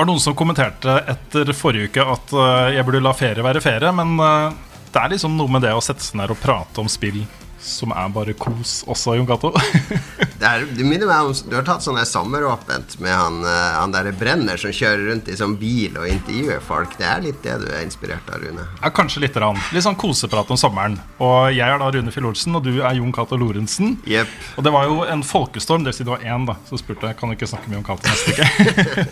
Var noen som kommenterte etter forrige uke at eh, jeg burde la ferie være ferie. Men eh, det er liksom noe med det å sette seg ned og prate om spill som er bare kos også, Jon Cato. Det, er, minner meg om Du har tatt sånn sommeråpent med han, eh, han der Brenner som kjører rundt i sånn bil og intervjuer folk. Det er litt det du er inspirert av, Rune. Ja, kanskje litt. Rann. Litt sånn koseprat om sommeren. Og jeg er da Rune Fjell Olsen, og du er Jon Cato Lorentzen. Yep. Og det var jo en folkestorm. Vil si det var én da som spurte Kan du ikke snakke mye om Cato neste uke.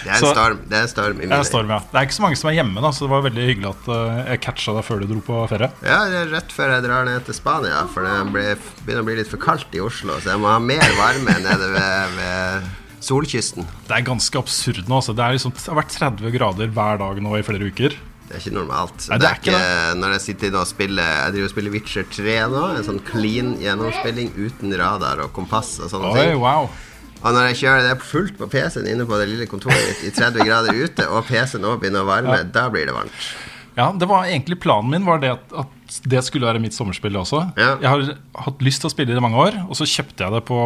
Det er en Så- storm. Det er en storm i Det er storm, ja. Det er ikke så mange som er hjemme, da så det var veldig hyggelig at eh, jeg catcha deg før du dro på ferie. Ja, det er rett før jeg drar ned til Spania, for det begynner å bli litt for kaldt i Oslo. Så jeg må ha mer varme nede ved, ved solkysten. Det er ganske absurd nå. Altså. Det, liksom, det har vært 30 grader hver dag nå i flere uker. Det er ikke normalt. Nei, det, er ikke, det. Når jeg sitter og spiller Jeg driver og spiller Witcher 3 nå, en sånn clean gjennomspilling uten radar og kompass og sånne Oi, ting. wow Og når jeg kjører det fullt på PC-en inne på det lille kontoret mitt i 30 grader ute, og PC-en òg begynner å varme, da blir det varmt. Ja, det var egentlig Planen min var det at, at det skulle være mitt sommerspill også. Ja. Jeg har hatt lyst til å spille det i mange år, og så kjøpte jeg det på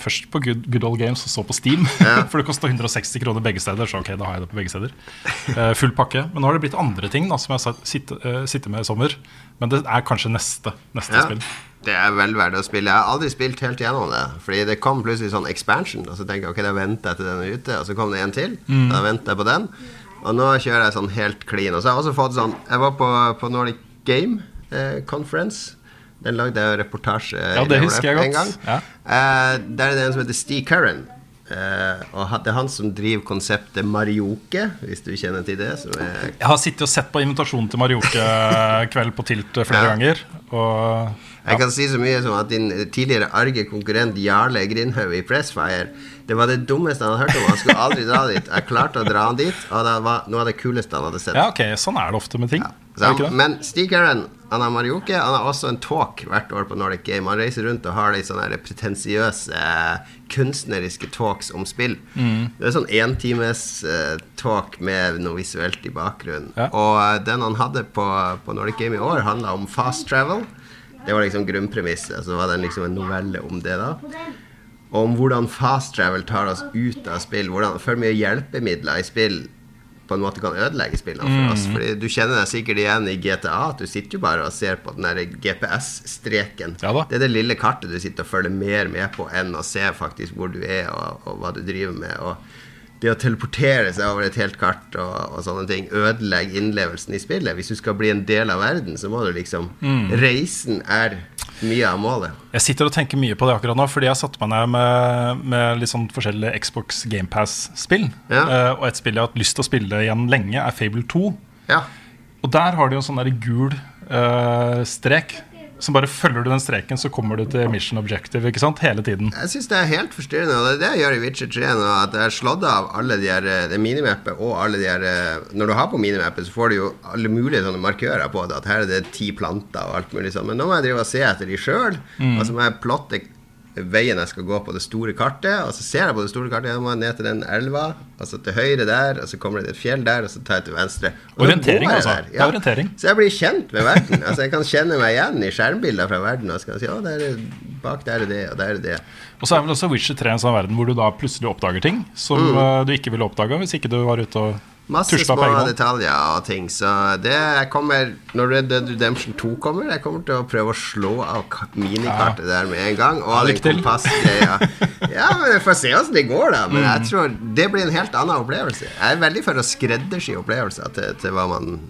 først på Good, Good Old Games og så på Steam. Ja. For det kosta 160 kroner begge steder, så ok, da har jeg det på begge steder. Uh, full pakke. Men nå har det blitt andre ting da, som jeg sitter, uh, sitter med i sommer. Men det er kanskje neste, neste Ja. spill. Det er vel verdt å spille. Jeg har aldri spilt helt gjennom det. Fordi det kom plutselig sånn expansion, og så tenker jeg ok, da venter jeg til den er ute. Og så kom det en til, Mm. da venter jeg på den. Og nå kjører jeg sånn helt clean. Og så har jeg også fått sånn Jeg var på, på Nordic Game eh, Conference. Den lagde jeg reportasje Ja, det husker jeg godt. en gang. Ja. Eh, der er det en som heter Steve Curran. Uh, og det er han som driver konseptet Marioke, hvis du kjenner til det. Jeg har sittet og sett på invitasjonen til Marioke-kveld på Tilt flere Ja. ganger. Og Jeg kan si så mye som at din tidligere arge konkurrent Jarle Grindhaug i Pressfire Det var det dummeste han hadde hørt om. Han skulle aldri dra dit. Jeg klarte å dra han dit, og det var noe av det kuleste han hadde sett. ja, ok, sånn er det ofte med ting. Så Men Stig Curran han har Marioke. Han har også en talk hvert år på Nordic Game. Han reiser rundt og har litt sånne pretensiøse eh, kunstneriske talks om spill. Mm. Det er sånn entimes eh, talk med noe visuelt i bakgrunnen. Ja. Og eh, den han hadde på, på Nordic Game i år, handla om fast travel. Det var liksom grunnpremisset. Så var det liksom en novelle om det, da. Om hvordan fast travel tar oss ut av spill. Hvordan for mye hjelpemidler i spill på en måte kan ødelegge spillene for oss. Fordi Du kjenner deg sikkert igjen i GTA. At du sitter jo bare og ser på den GPS-streken. Ja det er det lille kartet du sitter og følger mer med på enn å se faktisk hvor du er og, og hva du driver med. Og det å teleportere seg over et helt kart og, og sånne ting ødelegger innlevelsen i spillet. Hvis du skal bli en del av verden, så må du liksom Mm. Reisen er mye av målet. Jeg sitter og tenker mye på det akkurat nå, fordi jeg satte satt meg ned med, med litt sånn forskjellige Xbox GamePass-spill. Ja. Uh, og et spill jeg har hatt lyst til å spille igjen lenge, er Fable 2. Ja. Og der har de jo en sånn der gul uh, strek. Som bare følger du den streken, så kommer du til mission objective ikke sant? hele tiden. Jeg syns det er helt forstyrrende, og det er det jeg gjør i Witcher 3 nå. At jeg har slått av alle de her eh, det minimappet og alle de her eh, Når du har på minimappet, så får du jo alle mulige sånne markører på det. At her er det ti planter og alt mulig sånn. Men nå må jeg drive og se etter de sjøl. Og så må jeg plotte veien jeg skal gå på det store kartet. Og så ser jeg på det store kartet, jeg må ned til den elva, og så til høyre der, og så kommer det et fjell der, og så tar jeg til venstre. Og Orientering, altså. Ja. Er orientering. Så jeg blir kjent med verden. Altså Jeg kan kjenne meg igjen i skjermbilder fra verden. Og så kan jeg si, å, der er, bak der er det, og der er det. Og så er vel også Witcher 3 en sånn verden hvor du da plutselig oppdager ting som Mm. eh, du ikke ville oppdaga hvis ikke du var ute og Masse tusla små pengene. detaljer og ting. Så det kommer Når Red Dead Redemption 2 kommer, jeg kommer til å prøve å slå av ka- minikartet der med en gang. Og Ja, den kompassgreia. Ja, men vi får se åssen det går, da. Men Mm. jeg tror det blir en helt annen opplevelse. Jeg er veldig for å skreddersy opplevelser til, til, hva man,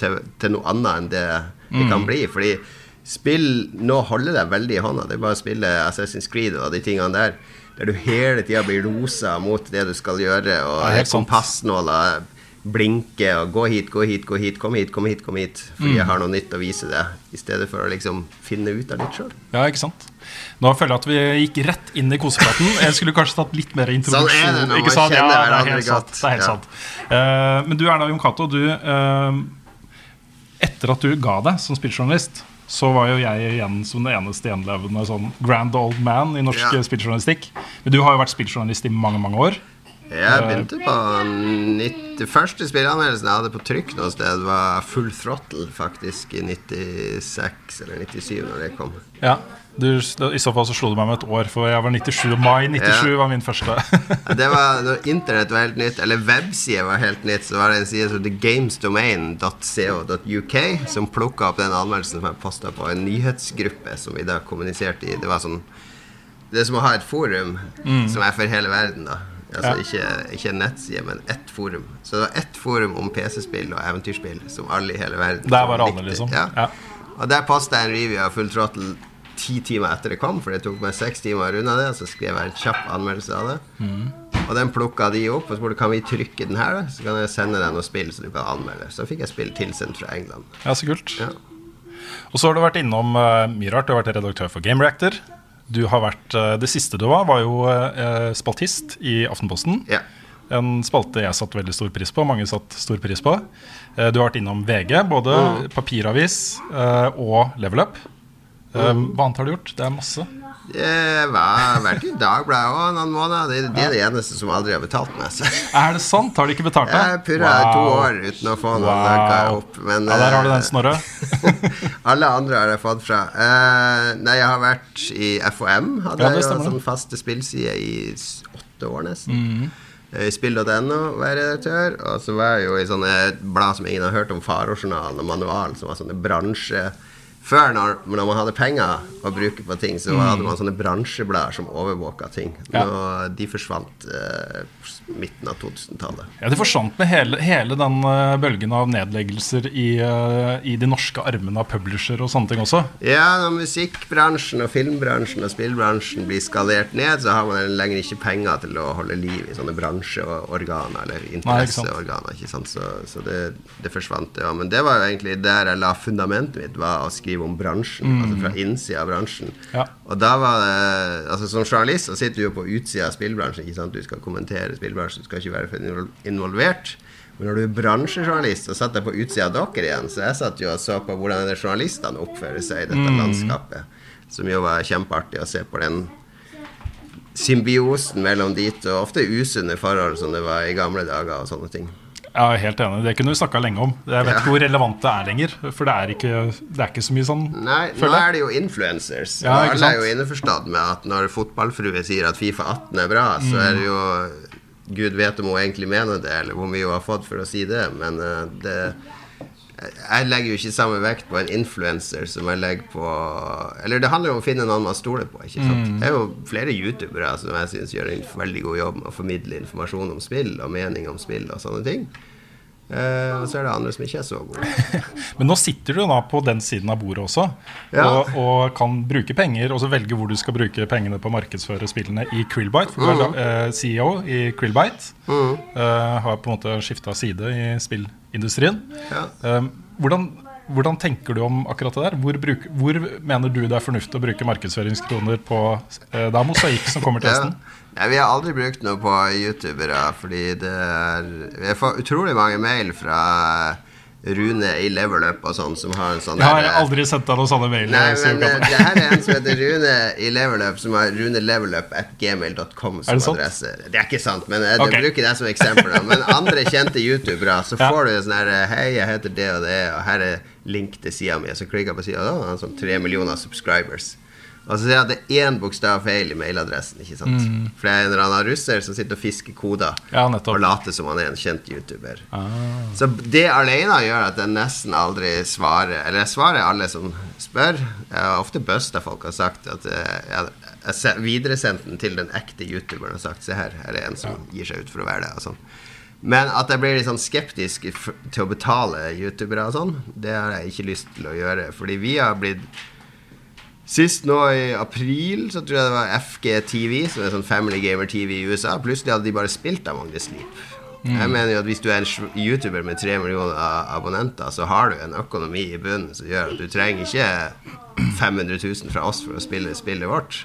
til, til noe annet enn det det Mm. kan bli. Fordi spill nå holder deg veldig i hånda. Det er bare å spille Assassin's Creed og de tingene der. Der du hele tida blir rosa mot det du skal gjøre, og kompassnåla blinker og 'gå hit, gå hit, gå hit, kom hit, kom hit', kom hit fordi jeg har noe nytt å vise deg, i stedet for å liksom finne ut av litt sjøl. Ja, ikke sant? Nå føler jeg at vi gikk rett inn i kosepraten. Jeg skulle kanskje tatt litt mer introduksjon. Sånn er det når man kjenner ja, er hverandre godt. Det er helt Ja. sant. Uh, men du Erna Jon Cato, du uh, Etter at du ga deg som spilljournalist, så var jo jeg igjen som den eneste gjenlevende sånn grand old man i norsk Ja. spilljournalistikk. Men du har jo vært spilljournalist i mange, mange år. Jeg begynte på 90, første spilleanmeldelsen jeg hadde på trykk noe sted, var Full Throttle, faktisk, i 96 eller 97, når det kom. Ja. Du, I så fall så slo du meg med et år, for jeg var 97. Mai 97 Ja. var min første. Det var Når internett var helt nytt, eller websida var helt nytt, så var det en side som thegamesdomain.co.uk som plukka opp den anmeldelsen som jeg posta på en nyhetsgruppe som vi da kommuniserte i. Det var sånn Det er som å ha et forum som er for hele verden, da. Altså Ja. ikke, ikke en nettside, men ett forum. Så det var ett forum om PC-spill og eventyrspill som alle i hele verden Der var alle, liksom. Ja. Ja. Og der posta jeg en review av Full Throttle ti timer etter det kom, for det tok meg seks timer å runde det. Og så skrev jeg en kjapp anmeldelse av det. Og den plukka de opp og så spurte kan vi trykke den her, da? så kan jeg sende deg noe spill så du kan anmelde. Så fikk jeg spill tilsendt fra England. Ja, så kult. Ja. Og så har du vært innom uh, mye rart. Du har vært redaktør for Game Reactor. Du har vært, uh, Det siste du var, var jo uh, spaltist i Aftenposten. Ja. En spalte jeg satte veldig stor pris på. Mange satt stor pris på. Du har vært innom VG, både Mm. papiravis og Level Up. Eh, hva annet har du gjort? Det er masse. Hvert i dag ble jeg òg noen måneder. Det, det er det eneste som aldri har betalt meg. Så. Er det sant? Har de ikke betalt deg? Jeg purra wow. to år uten å få noe wow. opp. Men ja, der har du den, eh, Snorre. alle andre har jeg fått fra. Eh, nei, jeg har vært i FOM. Hadde Ja, jeg jo sånn faste spillside i åtte år nesten. Mhm. Eh, I spill.no var jeg redaktør. Og så var jeg jo i sånne blad som ingen har hørt om, Farojournalen og Manualen, som var sånne bransje... Før, når, når man hadde penger å bruke på ting, så hadde man sånne bransjeblader som overvåka ting. Nå, de forsvant eh, midten av 2000-tallet. Ja, Det forsvant med hele, hele den eh, bølgen av nedleggelser i, eh, i de norske armene av publisher og sånne ting også. Ja, når musikkbransjen og filmbransjen og spillbransjen blir skalert ned, så har man lenger ikke penger til å holde liv i sånne bransjeorganer eller interesseorganer. Ikke sant? Så, så det, det forsvant, ja. Men det var jo egentlig der jeg la fundamentet mitt, var å skrive om bransjen. Altså fra innsida av bransjen. Mm. Ja. Og da var det Altså Som journalist så sitter du jo på utsida av spillbransjen. Ikke sant? Du skal kommentere spillbransjen, du skal ikke være for involvert. Men når du er bransjejournalist, så satt jeg på utsida av dere igjen. Så jeg satt jo og så på hvordan er det journalistene oppfører seg i dette landskapet. Som jo var kjempeartig å se på den symbiosen mellom dit og ofte usunne forhold som det var i gamle dager og sånne ting. Jeg er helt enig. Det kunne vi snakka lenge om. Jeg vet Ja. ikke hvor relevant det er lenger. For det er ikke, det er ikke så mye sånn Nei, nå er det jo influencers. Ja, alle er jo innforstått med at når fotballfrue sier at Fifa 18 er bra, så er det jo Gud vet om hun egentlig mener det, eller hvor mye hun har fått for å si det, men eh, det jeg legger jo ikke samme vekt på en influenser som jeg legger på Eller det handler jo om å finne noen man stoler på. ikke sant? Det er jo flere youtubere som jeg syns gjør en veldig god jobb med å formidle informasjon om spill og mening om spill og sånne ting. Eh, og så er det andre som ikke er så gode. Men nå sitter du da på den siden av bordet også, Ja. og, og kan bruke penger, og så velge hvor du skal bruke pengene på å markedsføre spillene i Krillbite. For du er da, eh, CEO i Krillbite. Eh, har på en måte skifta side i spillindustrien. Ja. Hvordan, hvordan tenker du om akkurat det der? Hvor, bruk, hvor mener du det er fornuftig å bruke markedsføringskroner på eh, Det er mosaikk som kommer til Ja. Nei, vi har aldri brukt noe på youtubere, fordi det er Vi får utrolig mange mail fra Rune i Level Up og sånn, som har en sånn Jeg har der- aldri sendt deg noen sånne mailer. Nei, men Katta. eh, det her er en som heter Rune i Level Up, som har runelevelup.gmail.com Er som det adresse. Det er ikke sant, men jeg okay. bruker det som eksempel. Da. Men andre kjente youtubere, så Ja. får du en sånn her Hei, jeg heter det og det, og her er link til sida mi. Så klikker jeg på sida, og da har han sånn tre millioner subscribers. Og så sier jeg at det er én bokstav feil i mailadressen. ikke sant? For det er en eller annen russer som sitter og fisker koder Ja, og later som han er en kjent youtuber. Så det alene gjør at jeg nesten aldri svarer. Eller jeg svarer alle som spør. Jeg har ofte busta folk har sagt at eh, jeg, jeg se- videresendt den til den ekte youtuberen og sagt se her, her er en som gir seg ut for å være det. og sånn. Men at jeg blir litt sånn skeptisk til å betale youtubere og sånn, det har jeg ikke lyst til å gjøre. Fordi vi har blitt Sist nå i april så tror jeg det var FGTV, som er sånn Family Gamer TV i USA. Plutselig hadde de bare spilt Among the Sleep. Jeg mener jo at Hvis du er en YouTuber med tre millioner abonnenter, så har du en økonomi i bunnen som gjør at du trenger ikke 500 000 fra oss for å spille spillet vårt.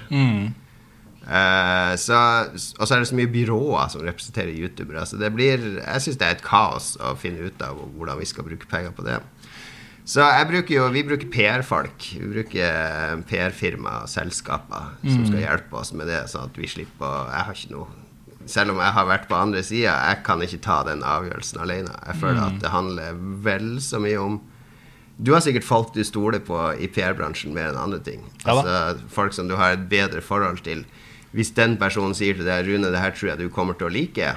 Eh, så, og så er det så mye byråer som representerer youtubere. Så det blir, jeg syns det er et kaos å finne ut av hvordan vi skal bruke penger på det. Så jeg bruker jo, vi bruker PR-folk. Vi bruker PR-firma og selskaper som skal hjelpe oss med det, sånn at vi slipper Jeg har ikke noe Selv om jeg har vært på andre sida, jeg kan ikke ta den avgjørelsen alene. Jeg føler at det handler vel så mye om du har sikkert folk du stoler på i PR-bransjen mer enn andre ting. Ja altså, folk som du har et bedre forhold til. Hvis den personen sier til deg Rune, det her tror jeg du kommer til å like,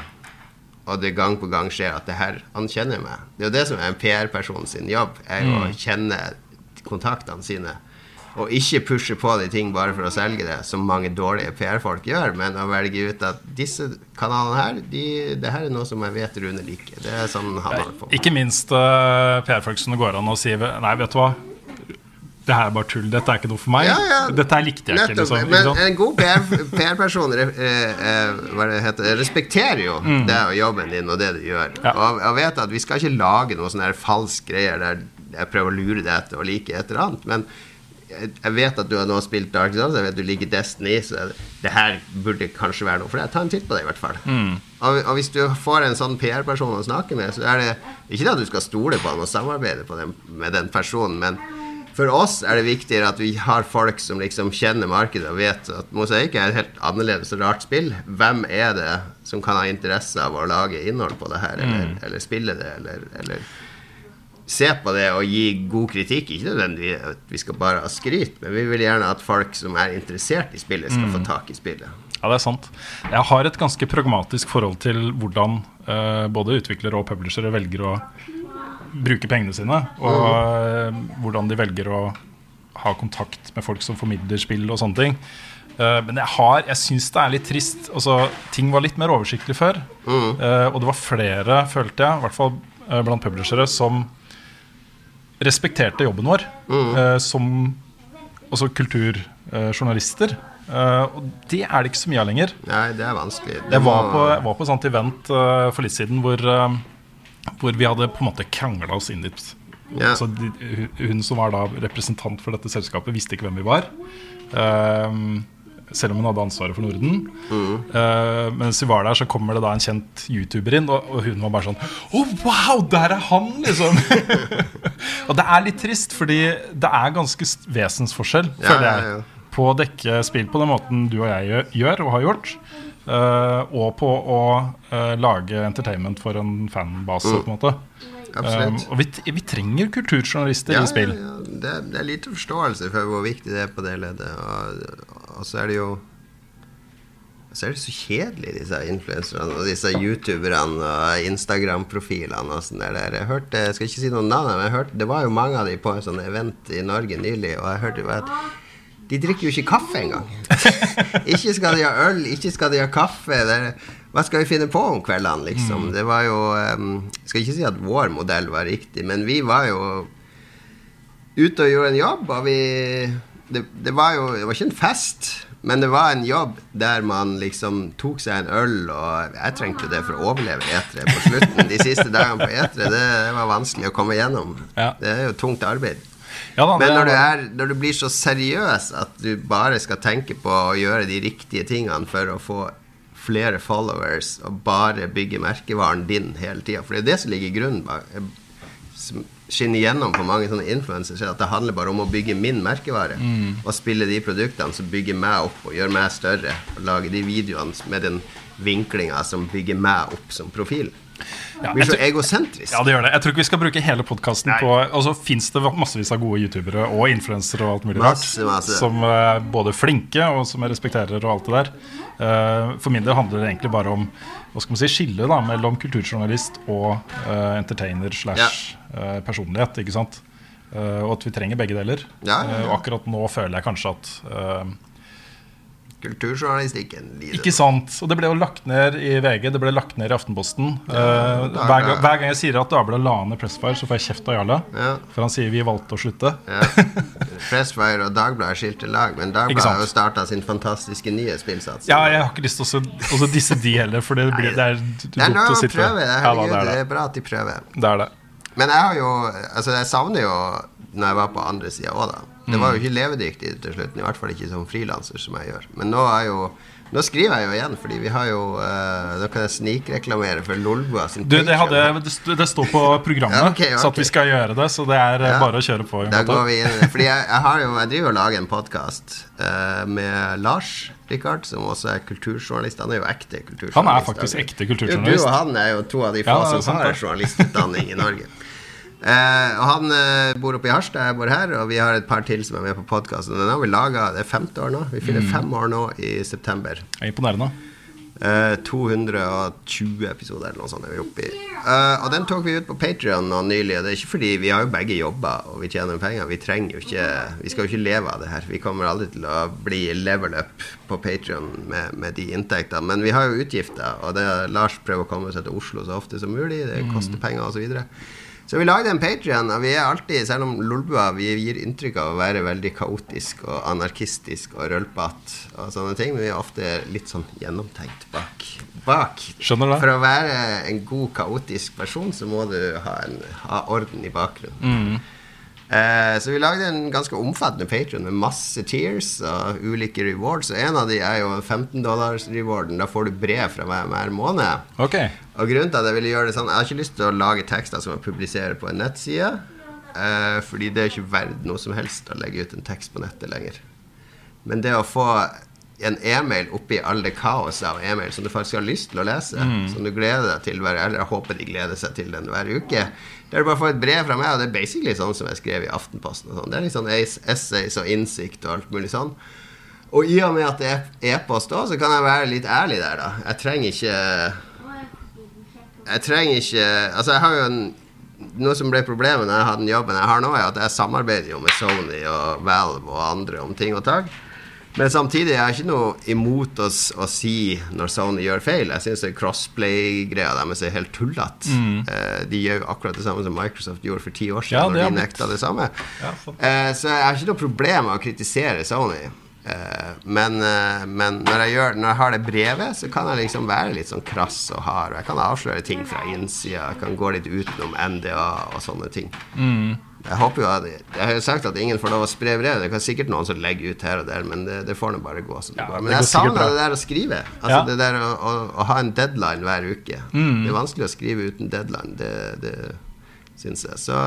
og det gang på gang skjer at det her, han kjenner meg. Det er jo det som er en PR-person sin jobb, er jo å kjenne kontaktene sine. Og ikke pushe på de ting bare for å selge det, som mange dårlige PR-folk gjør, men å velge ut at disse kanalene her, de, det her er noe som jeg vet Rune liker. Det er sånn han holder på. Ikke minst uh, PR-folk som det går an å si Nei, vet du hva. Det her er bare tull. Dette er ikke noe for meg. Ja, ja. Dette her likte jeg ikke. Liksom, Men en god PR PR-person PR eh, eh, respekterer jo det og jobben din og det du gjør. Mm. Ja. Og, og vet at vi skal ikke lage noe sånn falsk greier der jeg prøver å lure deg etter å like et eller annet. Men jeg vet at du har nå spilt Dark Souls, jeg vet du liker Destiny, så det her burde kanskje være noe for deg. Ta en titt på det, i hvert fall. Mm. Og, og hvis du får en sånn PR-person å snakke med, så er det ikke det at du skal stole på han og samarbeide på den, med den personen, men for oss er det viktigere at vi har folk som liksom kjenner markedet og vet at Mosaikk er et helt annerledes og rart spill. Hvem er det som kan ha interesse av å lage innhold på det her, eller, eller spille det, eller, eller se på det og gi god kritikk? Ikke nødvendigvis at vi skal bare ha skryt, men vi vil gjerne at folk som er interessert i spillet, skal få tak i spillet. Ja, det er sant. Jeg har et ganske pragmatisk forhold til hvordan uh, både utviklere og publishere velger å bruke pengene sine. Og eh, hvordan de velger å ha kontakt med folk som formidler spill og sånne ting. Uh, men jeg, har, jeg syns det er litt trist. Altså, ting var litt mer oversiktlig før. Uh, og det var flere, følte jeg, i hvert fall uh, blant publishere, som respekterte jobben vår eh, som også kulturjournalister. Og det er det ikke så mye av lenger. Nei, det er vanskelig. Det Jeg var på, jeg var på et sånt event for litt siden hvor, hvor vi hadde på en måte krangla oss inn dit. Ja. Altså, hun- som var da representant for dette selskapet, visste ikke hvem vi var. Eh, selv om hun hadde ansvaret for Norden. Eh, mens vi var der, så kommer det da en kjent YouTuber inn, og, og hun var bare sånn Å, wow, der er han! liksom Og det er litt trist, fordi det er ganske vesensforskjell, Ja, føler jeg, ja. på å dekke spill på den måten du og jeg gjør og har gjort. Eh, og på å eh, lage entertainment for en fanbase, på en måte. Um, og vi, vi trenger kulturjournalister Ja, i spill. ja. Det, det er lite forståelse for hvor viktig det er på det leddet. Og, og så er det jo Så er det så kjedelig, disse influenserne og disse youtuberne og Instagram-profilene og sånn der. Jeg hørte, jeg skal ikke si noen navn, men jeg hørte, det var jo mange av de på en sånn event i Norge nylig, og jeg hørte at de drikker jo ikke kaffe engang. ikke skal de ha øl, ikke skal de ha kaffe. Det er, hva skal vi finne på om kveldene, liksom? Det var jo um, skal ikke si at vår modell var riktig, men vi var jo ute og gjorde en jobb, og vi det, det var jo Det var ikke en fest, men det var en jobb der man liksom tok seg en øl, og jeg trengte det for å overleve etere på slutten. De siste dagene på etere, det, det var vanskelig å komme gjennom. Ja. Det er jo tungt arbeid. Ja da, Men når du, er, når du blir så seriøs at du bare skal tenke på å gjøre de riktige tingene for å få flere followers og bare bygge merkevaren din hele tida, for det er det som ligger i grunnen bak skinner gjennom på mange sånne influencers, er at det handler bare om å bygge min merkevare. Og spille de produktene som bygger meg opp og gjør meg større. Og lage de videoene med den vinklinga som bygger meg opp som profil. Ja, blir så egosentrisk. Ja, det gjør det. Jeg tror ikke vi skal bruke hele podkasten på Og så fins det massevis av gode youtubere og influensere og alt mulig Masse, masse. som er både flinke og som jeg respekterer og alt det der. Eh, For min del handler det egentlig bare om hva skal man si, skille da, mellom kulturjournalist og uh, entertainer slash uh, personlighet. ikke sant? Uh, og at vi trenger begge deler. Ja, ja, ja. Eh, og akkurat nå føler jeg kanskje at eh, kulturjournalistikken lider. Ikke sant. Og det ble jo lagt ned i VG, det ble lagt ned i Aftenposten. Ja, Dagbladet. hver, gang, hver gang jeg sier at Dagbladet la ned Pressfire, så får jeg kjeft av Jarle. Ja. For han sier vi valgte å slutte. Ja. Pressfire og Dagbladet skilte lag, men Dagbladet har jo starta sin fantastiske nye spillsats. Ja, jeg har ikke lyst til å disse de heller, for det, blir, det er dumt å sitte prøve. Herregud, det, det er bra at de prøver. det er det. Men jeg har jo Altså, jeg savner jo når jeg var på andre sida òg, da. Det var jo ikke levedyktig til slutt, i hvert fall ikke som frilanser som jeg gjør. Men nå jo Nå skriver jeg jo igjen, fordi vi har jo uh, Nå kan jeg snikreklamere for Lolbua sin Du, det, hadde, det, står på programmet, Ja, okay. så at vi skal gjøre det. Så det er eh, Ja. bare å kjøre på. Da går vi inn. Fordi jeg, jeg, har jo, jeg driver og lager en podkast med Lars Rikard, som også er kulturjournalist. Han er jo ekte kulturjournalist. Han er faktisk ekte kulturjournalist. Du og han er jo to av de Ja, få er som har journalistutdanning i Norge. Eh, og Han eh, bor oppe i Harstad, jeg bor her, og vi har et par til som er med på podkasten. Den har vi laga, det er femte år nå. Vi fyller Mm. fem år nå i september. Jeg er imponerende. Eh, 220 episoder eller noe sånt er vi oppe i. Eh, og den tok vi ut på Patrion nå nylig. Og det er ikke fordi vi har jo begge jobber og vi tjener penger. Vi trenger jo ikke Vi skal jo ikke leve av det her. Vi kommer aldri til å bli level up på Patrion med, med de inntektene. Men vi har jo utgifter, og det Lars prøver å komme seg til Oslo så ofte som mulig. Det koster penger osv. Så, videre. Så vi lagde en Patrion, og vi er alltid, selv om Lolbua vi gir inntrykk av å være veldig kaotisk og anarkistisk og rølpete og sånne ting, men vi er ofte litt sånn gjennomtenkt bak. bak. Skjønner det. For å være en god kaotisk person, så må du ha, en, ha orden i bakgrunnen. Eh, så vi lagde en ganske omfattende Patreon med masse tears og ulike rewards. Og en av de er jo 15 dollars rewarden. Da får du brev fra meg hver måned. Okay. Og grunnen til at jeg ville gjøre det sånn Jeg har ikke lyst til å lage tekster som jeg publiserer på en nettside. Eh, fordi det er ikke verdt noe som helst å legge ut en tekst på nettet lenger. Men det å få en e-mail oppi all det kaoset av e-mail som du faktisk har lyst til å lese, som du gleder deg til hver Eller jeg håper de gleder seg til den hver uke. Der du bare får et brev fra meg, og det er basically sånn som jeg skrev i Aftenposten. Sånn. Det er litt sånn essays og innsikt og alt mulig sånn. Og i og med at det er e-post òg, så kan jeg være litt ærlig der, da. Jeg trenger ikke Jeg trenger ikke Altså, jeg har jo en noe som ble problemet når jeg hadde den jobben jeg har nå, er at jeg samarbeider jo med Sony og Valve og andre om ting og tak. Men samtidig er jeg ikke noe imot å, å si når Sony gjør feil. Jeg syns crossplay-greia deres er helt tullete. Eh, de gjør akkurat det samme som Microsoft gjorde for ti år siden, Ja, når de nekta det samme. Ja. Eh, så jeg har ikke noe problem med å kritisere Sony. Eh, men, eh, men når, jeg gjør, når jeg har det brevet, så kan jeg liksom være litt sånn krass og hard. og Jeg kan avsløre ting fra innsida, jeg kan gå litt utenom NDA og sånne ting. Jeg håper jo at Jeg har jo sagt at ingen får lov å spre brev. Det kan sikkert noen som legger ut her og der, men det, det får nå bare gå som det Ja, går. det Men går jeg savner det der å skrive. Altså Ja. Det der å, å, å ha en deadline hver uke. Mm. Det er vanskelig å skrive uten deadline, det, det syns jeg. Så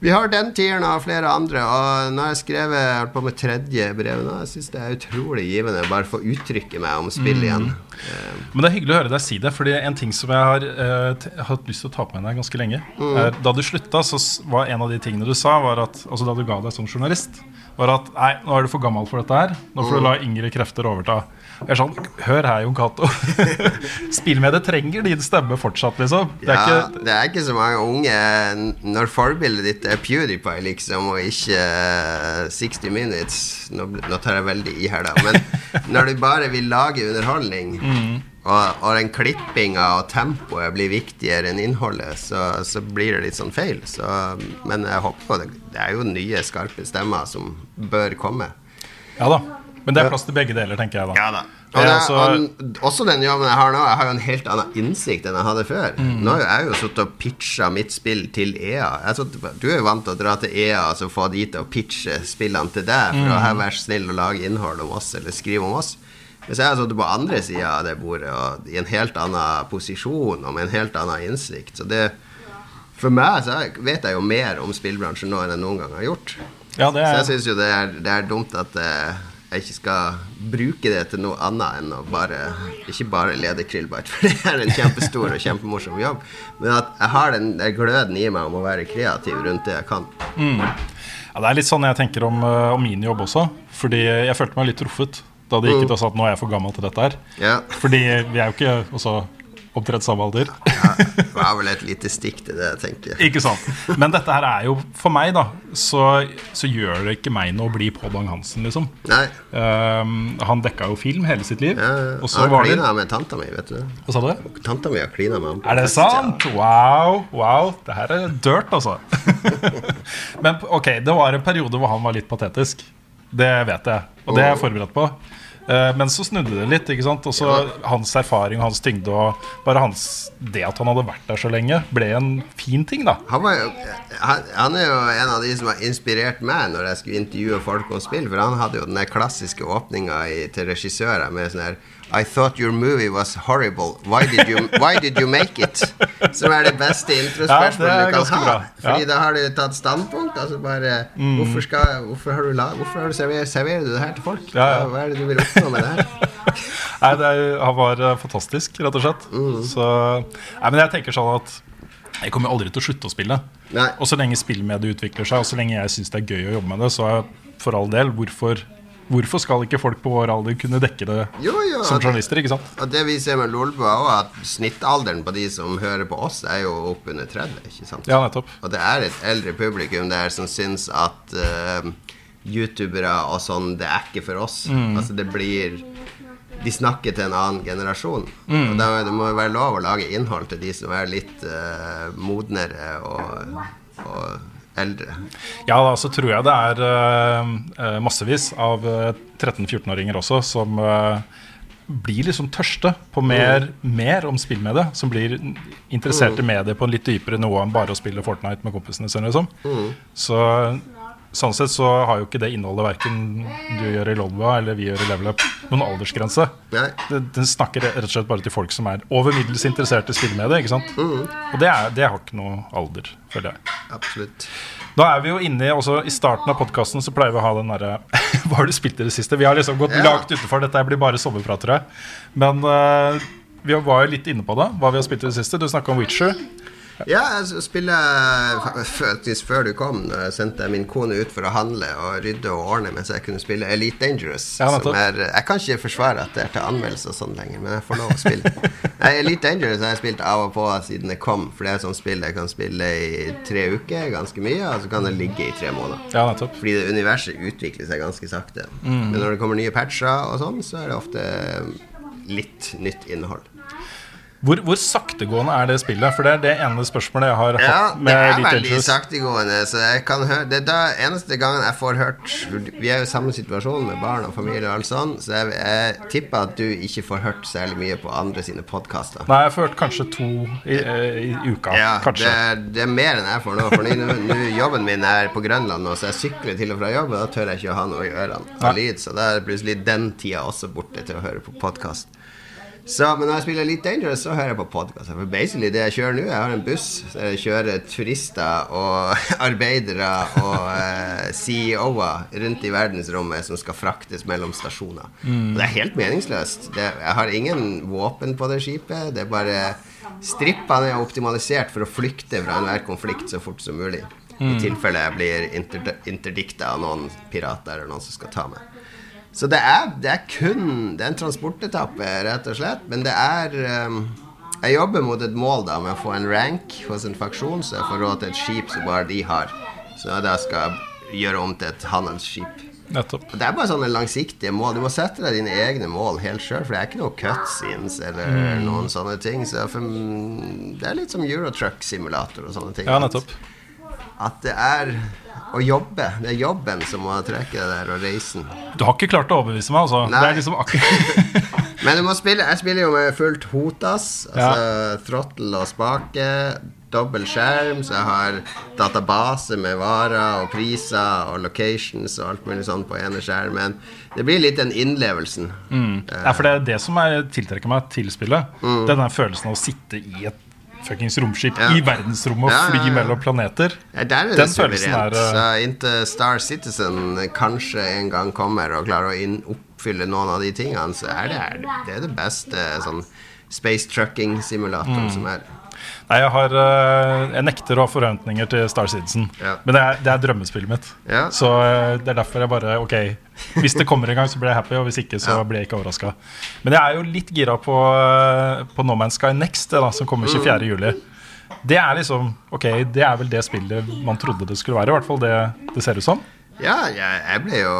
vi har den tieren av flere andre. Og nå har jeg skrevet jeg på med tredje brevet nå. Jeg syns det er utrolig givende bare få uttrykke meg om spill igjen. Mm. Men det er hyggelig å høre deg si det, Fordi en ting som jeg har eh, hatt lyst til å ta på meg deg ganske lenge er, Da du slutta, så var en av de tingene du sa, var at, altså da du ga deg som journalist, var at nei, nå er du for gammel for dette her. Nå får du la yngre krefter overta. Jeg er sånn, Hør her, Jon Cato. Spillmediet trenger din stemme fortsatt, liksom. Det er ja, ikke det er ikke så mange unge Når forbildet ditt er PewDiePie, liksom, og ikke eh, 60 Minutes Nå, nå tar jeg veldig i her, da. Men når du bare vil lage underholdning, og, og den klippinga og tempoet blir viktigere enn innholdet, så, så blir det litt sånn feil. Så, men jeg håper på det. Det er jo nye, skarpe stemmer som bør komme. Ja da. Men det er plass til begge deler, tenker jeg da. Ja da. Og det, er også- og også den jobben jeg har nå, jeg har jo en helt annen innsikt enn jeg hadde før. Nå har jo jeg jo sittet og pitcha mitt spill til EA. Jeg har du er jo vant til å dra til EA og så få de til å pitche spillene til deg for å her være snill og lage innhold om oss eller skrive om oss. Hvis jeg har sittet på andre sida av det bordet og i en helt annen posisjon og med en helt annen innsikt, så det For meg så er- vet jeg jo mer om spillbransjen nå enn jeg noen gang har gjort. Ja, det Så jeg er, syns jo det er, det er dumt at eh, jeg ikke skal bruke det til noe annet enn å bare Ikke bare lede Krillbite, for det er en kjempestor og kjempemorsom jobb, men at jeg har den gløden i meg om å være kreativ rundt det jeg kan. ja, det er litt sånn jeg tenker om, eh, om min jobb også. Fordi jeg følte meg litt truffet da det gikk ut og sa at nå er jeg for gammel til dette her. Ja. Fordi vi er jo ikke også, omtrent samme alder. Ja, det var vel et lite stikk til det, tenker jeg. Ikke sant? Men dette her er jo For meg, da, så, så gjør det ikke meg noe å bli Pål Bang-Hansen, liksom. Nei. Um, han dekka jo film hele sitt liv. Ja, Og så han var det klina med tanta mi, vet du. Hva sa du? Tanta mi har klina med ham. Er det sant? Wow, wow. Det her er dirt, altså. Men ok, det var en periode hvor han var litt patetisk. Det vet jeg, og det er jeg forberedt på. Eh, Men så snudde det litt. ikke sant? Og så Hans erfaring og hans tyngde og bare hans, det at han hadde vært der så lenge, ble en fin ting. da Han, var jo, han, han er jo en av de som har inspirert meg når jeg skulle intervjue folk om spill. For han hadde jo den der klassiske åpninga til regissører med sånn her I thought your movie was horrible. Why did you, why did you make it? Som er det beste introspørsmålet ja, du kan ha. bra. Fordi Ja. Mm. da har du tatt standpunkt. Altså bare hvorfor, skal, hvorfor har du, la, hvorfor har du serverer, serverer du det her til folk? Ja. Hva er det du vil oppnå med det her? Nei, det er, Han var eh, fantastisk, rett og slett. Så, nei, men jeg tenker sånn at jeg kommer aldri til å slutte å spille. Nei. Og så lenge spillmediet utvikler seg, og så lenge jeg syns det er gøy å jobbe med det, så er for all del, hvorfor, hvorfor skal ikke folk på vår alder kunne dekke det Jo, jo, som journalister? ikke sant? Og det vi ser med Lolbua er at snittalderen på de som hører på oss, er jo oppunder 30. ikke sant? Ja, nettopp. Og det er et eldre publikum der som syns at uh, youtubere og sånn, det er ikke for oss. Mm. Altså det blir De snakker til en annen generasjon. Mm. Og da, det må være lov å lage innhold til de som er litt uh, modnere og, og eldre. Ja, da så tror jeg det er eh, eh, massevis av eh, 13-14-åringer også som uh, blir liksom tørste på mer, mer om det Som blir interessert i mediet på en litt dypere nivå enn bare å spille Fortnite med kompisene sine. Liksom. Så sånn sett så har jo ikke det innholdet verken du gjør i Lolbua eller vi gjør i Level Up, noen aldersgrense. Den snakker rett og slett bare til folk som er over middels interessert i spillmediet. ikke sant? Og det, er, det har ikke noe alder, føler jeg. Absolutt. Da er vi jo inne i, også I starten av podkasten så pleier vi å ha den derre Hva har du spilt i det siste? Vi har liksom gått Ja. langt utenfor. Dette blir bare sommerprat, tror jeg. Men uh, vi var jo litt inne på det, hva vi har spilt i det siste. Du snakka om Witcher. Ja, jeg spiller faktisk før du kom. Jeg sendte min kone ut for å handle og rydde og ordne mens jeg kunne spille Elite Dangerous. Ja, som er, jeg kan ikke forsvare at det er til anmeldelse og sånn lenger, men jeg får lov å spille. Nei, Elite Dangerous har jeg spilt av og på siden det kom, for det er et sånt spill jeg kan spille i tre uker, ganske mye, og så kan det ligge i tre måneder. Ja, nettopp. Fordi det universet utvikler seg ganske sakte. Mm. Men når det kommer nye patcher og sånn, så er det ofte litt nytt innhold. Hvor, hvor saktegående er det spillet? For det er det ene spørsmålet jeg har Ja, hatt det er veldig saktegående. Så jeg kan høre Det er da eneste gangen jeg får hørt Vi er jo i samme situasjon med barn og familie og alt sånn, så jeg, jeg tipper at du ikke får hørt særlig mye på andre sine podkaster. Nei, jeg får hørt kanskje to i, eh, i uka. Ja, det kanskje. er, det er mer enn jeg får nå. For nå, nå jobben min er på Grønland nå, så jeg sykler til og fra jobb, og da tør jeg ikke å ha noe i ørene av lyd. Så da er plutselig den tida også borte til å høre på podkast. Så, men når jeg spiller Elite Dangerous, så hører jeg på podkast. For basically det jeg kjører nå, jeg har en buss der jeg kjører turister og arbeidere og eh, CEO-er rundt i verdensrommet som skal fraktes mellom stasjoner. Og det er helt meningsløst. Det, jeg har ingen våpen på det skipet. Det er bare Strippene er optimalisert for å flykte fra enhver konflikt så fort som mulig. I tilfelle jeg blir inter interdikta av noen pirater eller noen som skal ta meg. Så det er, det er kun Det er en transportetappe, rett og slett. Men det er um, Jeg jobber mot et mål da med å få en rank hos en faksjon, så jeg får råd til et skip som bare de har. Så da skal jeg gjøre om til et handelsskip. Nettopp. Det er bare sånne langsiktige mål. Du må sette deg dine egne mål helt sjøl, for det er ikke noe cutscenes eller Mm. noen sånne ting. Så for, det er litt som Eurotruck-simulator og sånne ting. Ja, At- nettopp. At det er å jobbe. Det er jobben som må trekke deg der, og reisen. Du har ikke klart å overbevise meg, altså. Nei. Det er liksom Men du må spille Jeg spiller jo med fullt hotas. Altså throttle og spake. Dobbel skjerm, så jeg har database med varer og priser og locations og alt mulig sånn på ene skjermen. Det blir litt den innlevelsen. Ja, for det er det som er, tiltrekker meg til spillet. Mm. Det den følelsen av å sitte i et fuckings romskip Ja. i verdensrommet og fly mellom planeter. Ja, der er det Den følelsen suverent. er, Så eh, inntil Star Citizen kanskje en gang kommer og klarer å oppfylle noen av de tingene, så er det, det er det beste sånn space trucking-simulatoren Mm. som er. Nei, jeg har eh, Jeg nekter å ha forventninger til Star Citizen. Ja. Men det er, det er drømmespillet mitt. Ja. Så eh, det er derfor jeg bare Ok, hvis det kommer en gang, så blir jeg happy, og hvis ikke, så blir jeg ikke overraska. Men jeg er jo litt gira på, eh, på No Man's Sky Next, da, som kommer 24. juli. Det er liksom Ok, det er vel det spillet man trodde det skulle være. I hvert fall det det ser ut som. Ja, jeg, jeg ble jo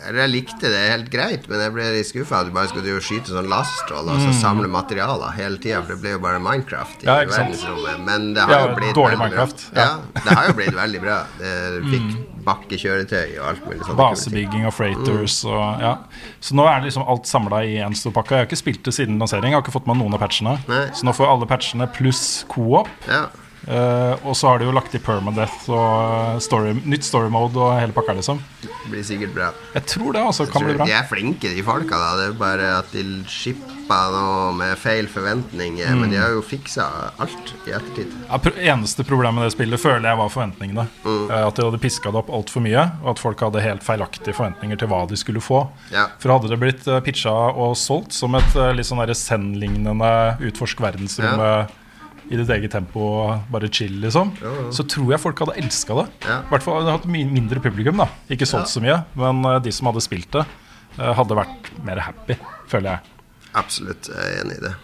Jeg likte det helt greit, men jeg ble litt skuffa at du bare skulle skyte sånn lasttroll og så samle materialer hele tida, for det ble jo bare Minecraft i Mm. Ja, verdensrommet. Men det har Ja, jo blitt dårlig. Minecraft, ja. Mm. Ja. det har jo blitt veldig bra. Det fikk bakkekjøretøy og alt mulig sånt. Basebygging og freighters Mm. og ja. Så nå er liksom alt samla i én stor pakke. Jeg har ikke spilt det siden lansering. Jeg har ikke fått med noen av patchene. Nei. Så nå får alle patchene pluss co-op. Ja. Eh, og så har de jo lagt i permadeath og eh, story, nytt story mode og hele pakka, liksom. Det blir sikkert bra. Jeg tror det altså kan bli bra. De er flinke, de folka. da Det er bare at de shippa noe med feil forventninger. Men de Mm. har jo fiksa alt i ettertid. Ja, eneste problemet med det spillet føler jeg var forventningene. Mm. Eh, At de hadde piska det opp altfor mye, og at folk hadde helt feilaktige forventninger til hva de skulle få. Ja. For hadde det blitt pitcha og solgt som et litt sånn Zen-lignende utforsk verdensrommet i ditt eget tempo og bare chill, liksom, så tror jeg folk hadde elska det. I Ja. hvert fall hadde hatt mindre publikum, da. Ikke solgt så mye, men eh, de som hadde spilt det, eh, hadde vært mer happy, føler jeg. Absolutt jeg er enig i det.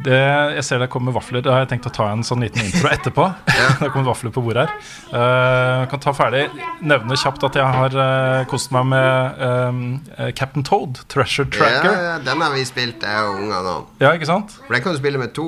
Det, jeg ser det kommer vafler. Da har jeg tenkt å ta en sånn liten intro etterpå. det kommer vafler på bordet her. Uh, kan ta ferdig. Nevne kjapt at jeg har uh, kost meg med eh, Captain Toad, Treasure Tracker. ja, den har vi spilt, jeg og ungene nå. Ja, ikke sant? For den kan du spille med to,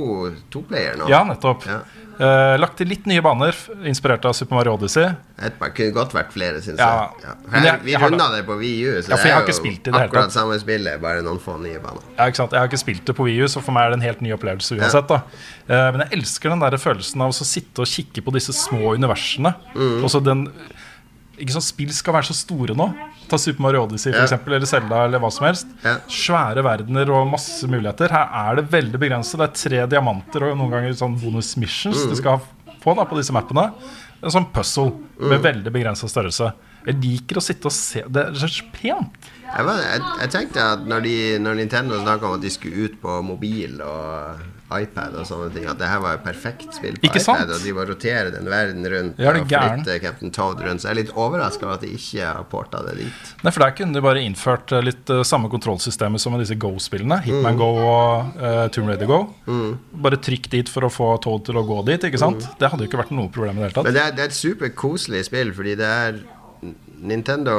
to player nå. Ja, nettopp. Ja. Eh, lagt til litt nye baner, inspirert av Super Mario Odyssey. Det kunne godt vært flere, syns Ja. jeg. Ja. Her, vi runda det på VU, så Ja, det er jo det akkurat tatt. samme spillet, bare noen få nye baner. Ja, ikke sant? Jeg har ikke spilt det på Wii U, så for meg er det en helt ny opplevelse uansett. da Uh, Men jeg elsker den der følelsen av å sitte og kikke på disse små universene. Mm. Også den Ikke sånn Spill skal være så store nå. Ta Super Mario Odyssey for eksempel, eller Zelda eller hva som helst. Svære verdener og masse muligheter. Her er det veldig begrenset. Det er tre diamanter og noen ganger sånn bonus missions du skal få da på disse mappene. En sånn puzzle med Mm. veldig begrensa størrelse. Jeg liker å sitte og se Det er så pent. Jeg, jeg, jeg tenkte at når, de, når Nintendo snakka om at de skulle ut på mobil og iPad og sånne ting, at det her var et perfekt spill på Ikke sant? iPad, og de var rotere den verden rundt Ja, og flytte Captain Toad rundt. Så jeg er litt overraska over at de ikke har porta det dit. Nei, for Der kunne de bare innført eh, litt uh, samme kontrollsystemet som med disse Go-spillene. Hitman Go og uh, Tomb Raider Go. Bare trykk dit for å få Toad til å gå dit. ikke sant? Det hadde jo ikke vært noe problem i det hele Men tatt. det er, det er et superkoselig spill, fordi det er Nintendo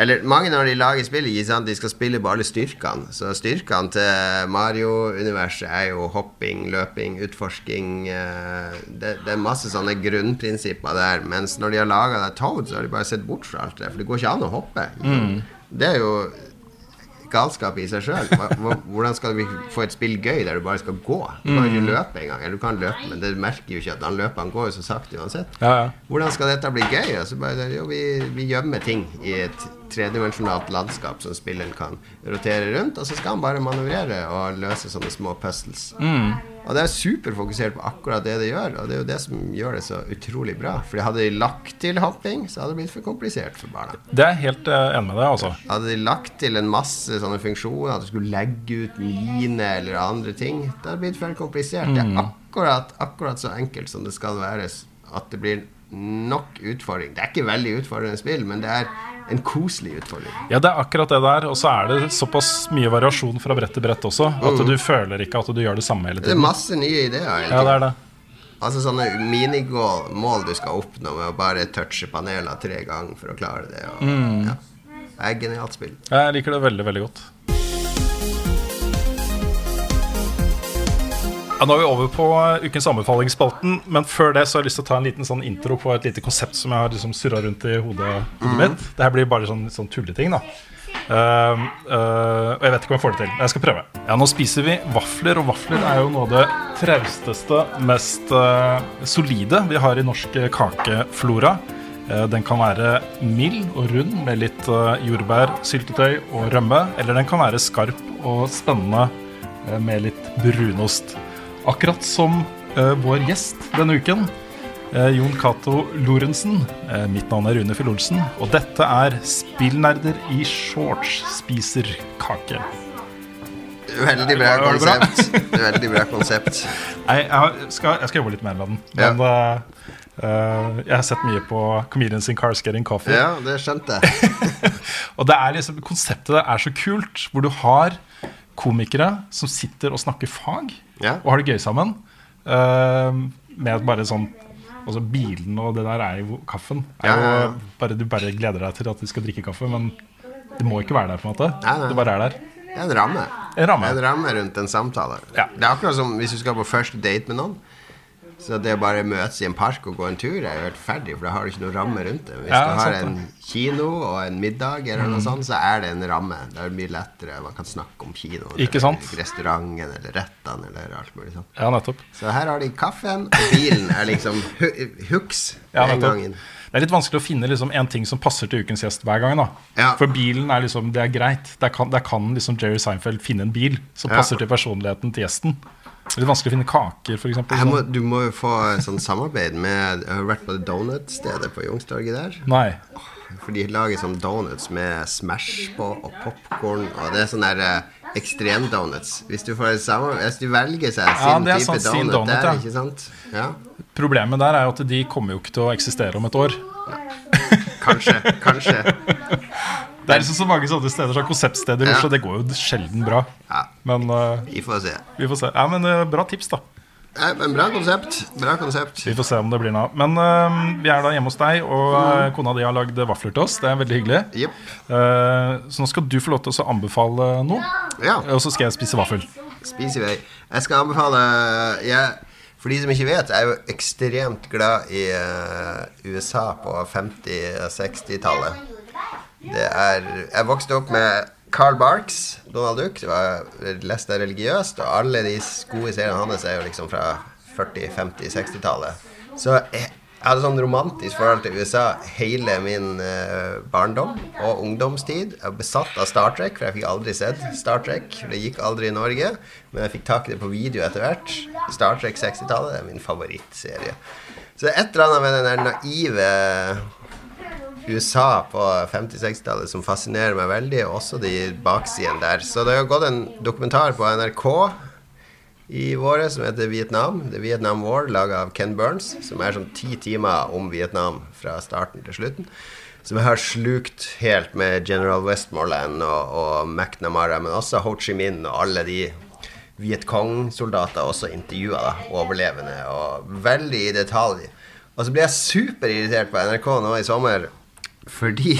Eller mange når de lager spill, ikke sant? de skal spille på alle styrkene. Så styrkene til Mario-universet er jo hopping, løping, utforsking eh, det, det er masse sånne grunnprinsipper der. Mens når de har laga Toad, så har de bare sett bort fra alt det. For det går ikke an å hoppe. Det er jo galskap i seg sjøl. Hvordan skal vi få et spill gøy der du bare skal gå? Du kan ikke løpe engang. Eller du kan løpe, men det merker jo ikke at han løper. Han går jo så sakte uansett. Ja, ja. Hvordan skal dette bli gøy? Altså bare, jo, vi, vi gjemmer ting i et tredimensjonalt landskap som spilleren kan rotere rundt, og så skal han bare manøvrere og løse sånne små puzzles. Og det er superfokusert på akkurat det det gjør, og det er jo det som gjør det så utrolig bra. For hadde de lagt til hopping, så hadde det blitt for komplisert for barna. Det er helt eh, enig med deg, altså. Hadde de lagt til en masse sånne funksjoner, at du skulle legge ut mine eller andre ting, det hadde blitt for komplisert. Det er akkurat, akkurat så enkelt som det skal være, at det blir nok utfordring. Det er ikke veldig utfordrende spill, men det er en koselig utfordring. Ja, det er akkurat det der. Og så er det såpass mye variasjon fra brett til brett også, at du føler ikke at du gjør det samme hele tiden. Det er masse nye ideer. Ja, det er det. Altså sånne minimål mål du skal oppnå med å bare touche paneler tre ganger for å klare det. Og, ja. Det er et genialt spill. Jeg liker det veldig, veldig godt. Ja, nå er vi over på eh, ukens anbefalingsspalten, men før det så har jeg lyst til å ta en liten sånn intro på et lite konsept som jeg har liksom surra rundt i hodet, hodet mitt. Det her blir bare sånn, sånn tulleting, da. Uh, uh, og jeg vet ikke om jeg får det til. Jeg skal prøve. Ja, Nå spiser vi vafler, og vafler er jo noe av det trausteste, mest uh, solide vi har i norsk kakeflora. Den kan være mild og rund med litt jordbær, syltetøy og rømme. Eller den kan være skarp og spennende med litt brunost. Akkurat som uh, vår gjest denne uken, uh, Jon Cato Lorentzen. Uh, mitt navn er Rune Fjell Olsen, og dette er Spillnerder i shorts spiser kake. Veldig bra bra? konsept. Veldig bra konsept. Nei, jeg, skal, jeg skal jobbe litt mer med den. Men ja. Uh, jeg har sett mye på Comedians in Cars Getting Coffee. Ja, det skjønte jeg. Og det er liksom, konseptet der er så kult, hvor du har komikere som sitter og snakker fag, Ja. og har det gøy sammen. Uh, med bare sånn Altså Bilen og det der er jo kaffen. Er Ja, ja, bare, du bare gleder deg til at de skal drikke kaffe, men det må ikke være der. på en måte Nei, nei. Det bare er der. Det er en ramme. En ramme. En ramme rundt en samtale. Ja. Det er akkurat som hvis du skal på første date med noen. Så det å bare møtes i en park og gå en tur er jo helt ferdig, for da har du ikke noen ramme rundt det. Hvis Ja, du har en kino og en middag, eller noe sånt, så er det en ramme. Det er mye lettere. Man kan snakke om kinoen, Ikke sant? eller restauranten, eller rettene, eller alt mulig sånt. Ja, nettopp. Så her har de kaffen, og bilen er liksom hooks Ja, den gangen. Det er litt vanskelig å finne liksom en ting som passer til ukens gjest hver gang. Ja. For bilen er liksom, det er greit. Der kan, der kan liksom Jerry Seinfeld finne en bil som Ja. passer til personligheten til gjesten. Det er litt vanskelig å finne kaker, f.eks. Må, du må jo få et sånt samarbeid med Jeg har vært på det donut-stedet på Youngstorget der. Nei. For de lager sånn donuts med Smash på og popkorn. Og det er sånn der, eh, ekstremdonuts. Hvis du får Hvis du velger seg Ja, sin er type sånn donut, donut, der, ja. ikke sant? Ja. Problemet der er jo at de kommer jo ikke til å eksistere om et år. Kanskje. Kanskje. Det er liksom så mange sånne steder Sånn konseptsteder i Ja. Oslo. Det går jo sjelden bra. Ja, Men uh, vi får se. vi får se. Ja, men uh, Bra tips, da. Ja, men bra konsept. Bra konsept. Vi får se om det blir noe. Men uh, vi er da hjemme hos deg, og mm. kona di har lagd vafler til oss. Det er veldig hyggelig. Yep. Så nå skal du få lov til å anbefale noe, Ja. og så skal jeg spise vaffel. Spis i vei. Jeg skal anbefale jeg, For de som ikke vet, jeg er jo ekstremt glad i USA på 50- og 60-tallet. Det er Jeg vokste opp med Carl Barks, Donald Duck. Det var lest jeg religiøst, og alle de gode seriene hans er jo liksom fra 40-, 50-, 60-tallet. Så jeg hadde sånn romantisk forhold til USA hele min eh, barndom og ungdomstid. Jeg var besatt av Star Trek, for jeg fikk aldri sett Star Trek. for Det gikk aldri i Norge, men jeg fikk tak i det på video etter hvert. Star Trek 60-tallet er min favorittserie. Så det er et eller annet med den der naive USA på 50-60-tallet som fascinerer meg veldig, og også de baksidene der. Så det har gått en dokumentar på NRK i våre som heter Vietnam. Er Vietnam War, laga av Ken Burns, som er sånn ti timer om Vietnam fra starten til slutten. Som jeg har slukt helt med General Westmoreland og, og McNamara, men også Ho Chi Minh og alle de Viet Cong-soldater også intervjua, overlevende, og veldig i detalj. Og så ble jeg superirritert på NRK nå i sommer fordi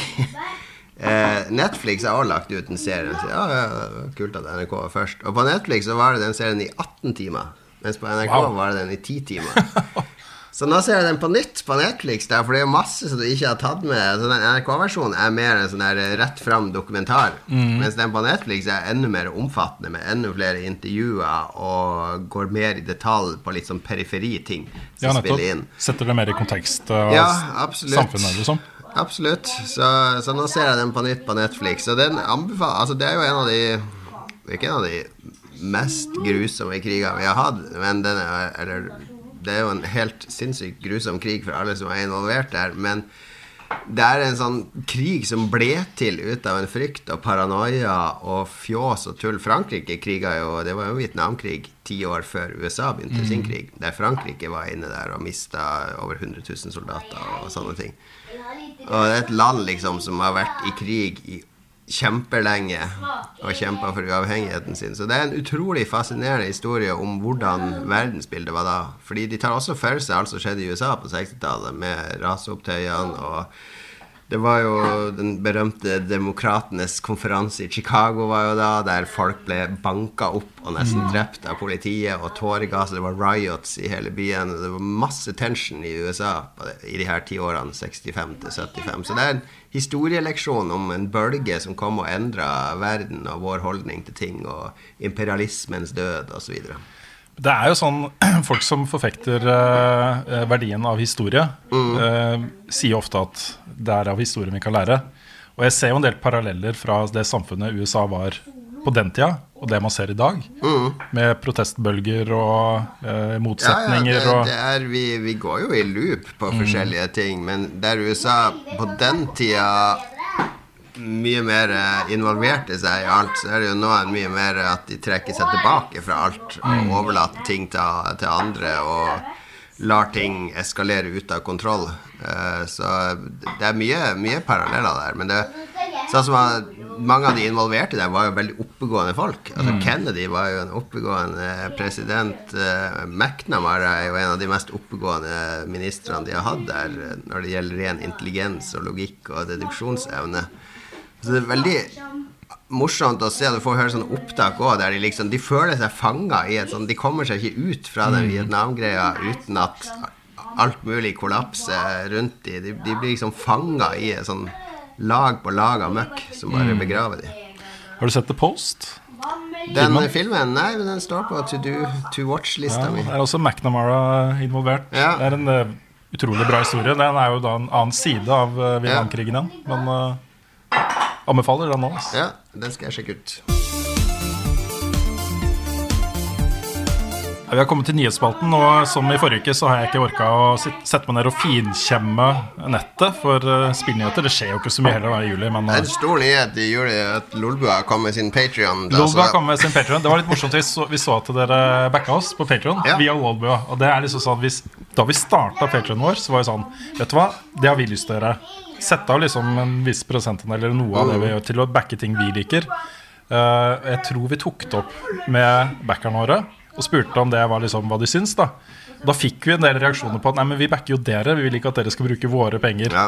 eh, Netflix har også lagt ut en serie. Så, ja, ja, kult at NRK var først. Og på Netflix så var det den serien i 18 timer. Mens på NRK Wow. var det den i 10 timer. Så nå ser jeg den på nytt på Netflix, der, for det er jo masse som du ikke har tatt med. Så den NRK-versjonen er mer en sånn der rett fram dokumentar. Mm. Mens den på Netflix er enda mer omfattende, med enda flere intervjuer og går mer i detalj på litt sånn periferi-ting som Ja, spiller inn. Setter det mer i kontekst av Ja, absolutt. samfunnet, liksom. Absolutt. Så, så nå ser jeg den på nytt på Netflix. Og den anbefaler Altså, det er jo en av de ikke en av de mest grusomme krigene vi har hatt, men den er Eller det er jo en helt sinnssykt grusom krig for alle som er involvert der, men det er en sånn krig som ble til ut av en frykt og paranoia og fjås og tull. Frankrike kriga jo Det var jo Vietnamkrig ti år før USA begynte sin krig. Der Frankrike var inne der og mista over 100 000 soldater og sånne ting. Og det er et land liksom som har vært i krig i kjempelenge og kjempa for uavhengigheten sin. Så det er en utrolig fascinerende historie om hvordan verdensbildet var da. Fordi de tar også for seg alt som skjedde i USA på 60-tallet, med raseopptøyene og det var jo den berømte Demokratenes konferanse i Chicago var jo da, der folk ble banka opp og nesten drept av politiet og tåregass. Det var riots i hele byen. Det var masse tension i USA det, i de her ti årene, 65 til 75. Så det er en historieleksjon om en bølge som kom og endra verden og vår holdning til ting, og imperialismens død osv. Det er jo sånn Folk som forfekter eh, verdien av historie, eh, sier ofte at det er av historien vi kan lære. Og jeg ser jo en del paralleller fra det samfunnet USA var på den tida, og det man ser i dag. Med protestbølger og eh, motsetninger Ja, ja, det, det er, vi, vi går jo i loop på forskjellige ting, men der USA på den tida mye mer involvert i seg i alt, så er det jo nå mye mer at de trekker seg tilbake fra alt og overlater ting til, til andre og lar ting eskalere ut av kontroll. Eh, så det er mye, mye paralleller der. Men det sånn som mange av de involverte der var jo veldig oppegående folk. Altså Kennedy var jo en oppegående president. eh, McNamara er jo en av de mest oppegående ministrene de har hatt der eh, når det gjelder ren intelligens og logikk og deduksjonsevne. Så det er veldig morsomt å se. Du får høre sånne opptak òg der de liksom De føler seg fanga i et sånn De kommer seg ikke ut fra den Vietnam-greia uten at alt mulig kollapser rundt dem. De, de blir liksom fanga i et sånn lag på lag av møkk som bare begraver dem. Har du sett The Post? Den filmen, nei, men den står på to do, to watch-lista Ja, mi. det er også McNamara involvert. Ja. Det er en uh, utrolig bra historie. Den er jo da en annen side av uh, Vietnamkrigen igjen. Men eh, anbefaler den nå. altså. Ja, den skal jeg sjekke ut. Ja, Vi har kommet til nyhetsspalten, og som i forrige uke så har jeg ikke orka å sette meg ned og finkjemme nettet for uh, spillnyheter. Det skjer jo ikke så mye heller da i juli, men Det er uh, en stor nyhet i juli at Lolbua kom med sin Patrion. Lolbua kom med sin Patreon. Det var litt morsomt. Vi så, vi så at dere backa oss på Patreon Ja. via Lolbua. Og det er liksom sånn hvis, Da vi starta Patrion vår, så var det sånn Vet du hva, det har vi lyst til å gjøre. Sette av liksom en viss prosentandel eller noe av det vi gjør, til å backe ting vi liker. Uh, jeg tror vi tok det opp med backerne våre og spurte om det var liksom hva de syns. Da Da fikk vi en del reaksjoner på at nei, men vi backer jo dere. Vi vil ikke at dere skal bruke våre penger. Ja.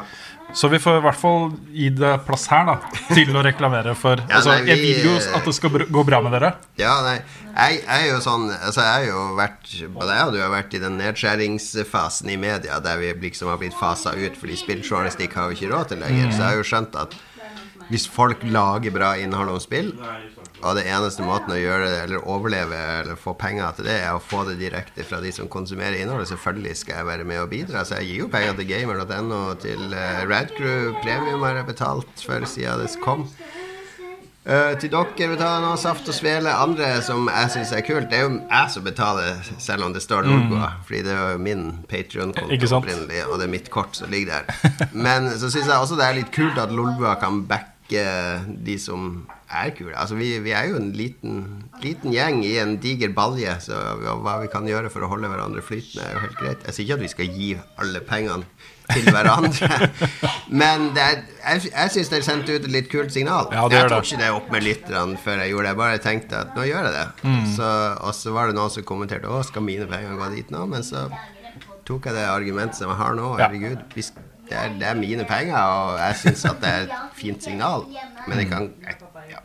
Så vi får i hvert fall gi det plass her da til å reklamere for Ja, altså, nei, vi- Jeg vil jo at det skal gå bra med dere. Ja, nei, jeg, jeg er jo sånn Altså, jeg har jo vært Både jeg og du har vært i den nedskjæringsfasen i media der vi liksom har blitt fasa ut fordi spilljournalistikk har vi ikke råd til lenger. Så jeg har jo skjønt at hvis folk lager bra innhold om spill, og det eneste måten å gjøre det, eller overleve eller få penger til det, er å få det direkte fra de som konsumerer innholdet, selvfølgelig skal jeg være med og bidra. Så jeg gir jo penger til gamer.no, til uh, Radcrew Premium har jeg betalt for siden det kom. Uh, til dere betaler nå Saft og Svele. Andre som jeg syns er kult, det er jo jeg som betaler, selv om det står Lolbua. Fordi det er jo min Patrion-konto opprinnelig, og det er mitt kort som ligger der. Men så syns jeg også det er litt kult at Lolbua kan backe de som er kule. Altså, vi, vi er jo en liten, liten gjeng i en diger balje, så hva vi kan gjøre for å holde hverandre flytende, er jo helt greit. Jeg sier ikke at vi skal gi alle pengene til hverandre. Men det er, jeg, jeg syns dere sendte ut et litt kult signal. Ja, det jeg tok ikke det opp med lytterne før jeg gjorde det. Jeg bare tenkte at nå gjør jeg det. Mm. Så, og så var det noen som kommenterte Å, skal mine penger gå dit nå? Men så tok jeg det argumentet som jeg har nå. Herregud, vi sk- det er, det er mine penger, og jeg syns at det er et fint signal. Men det kan ja.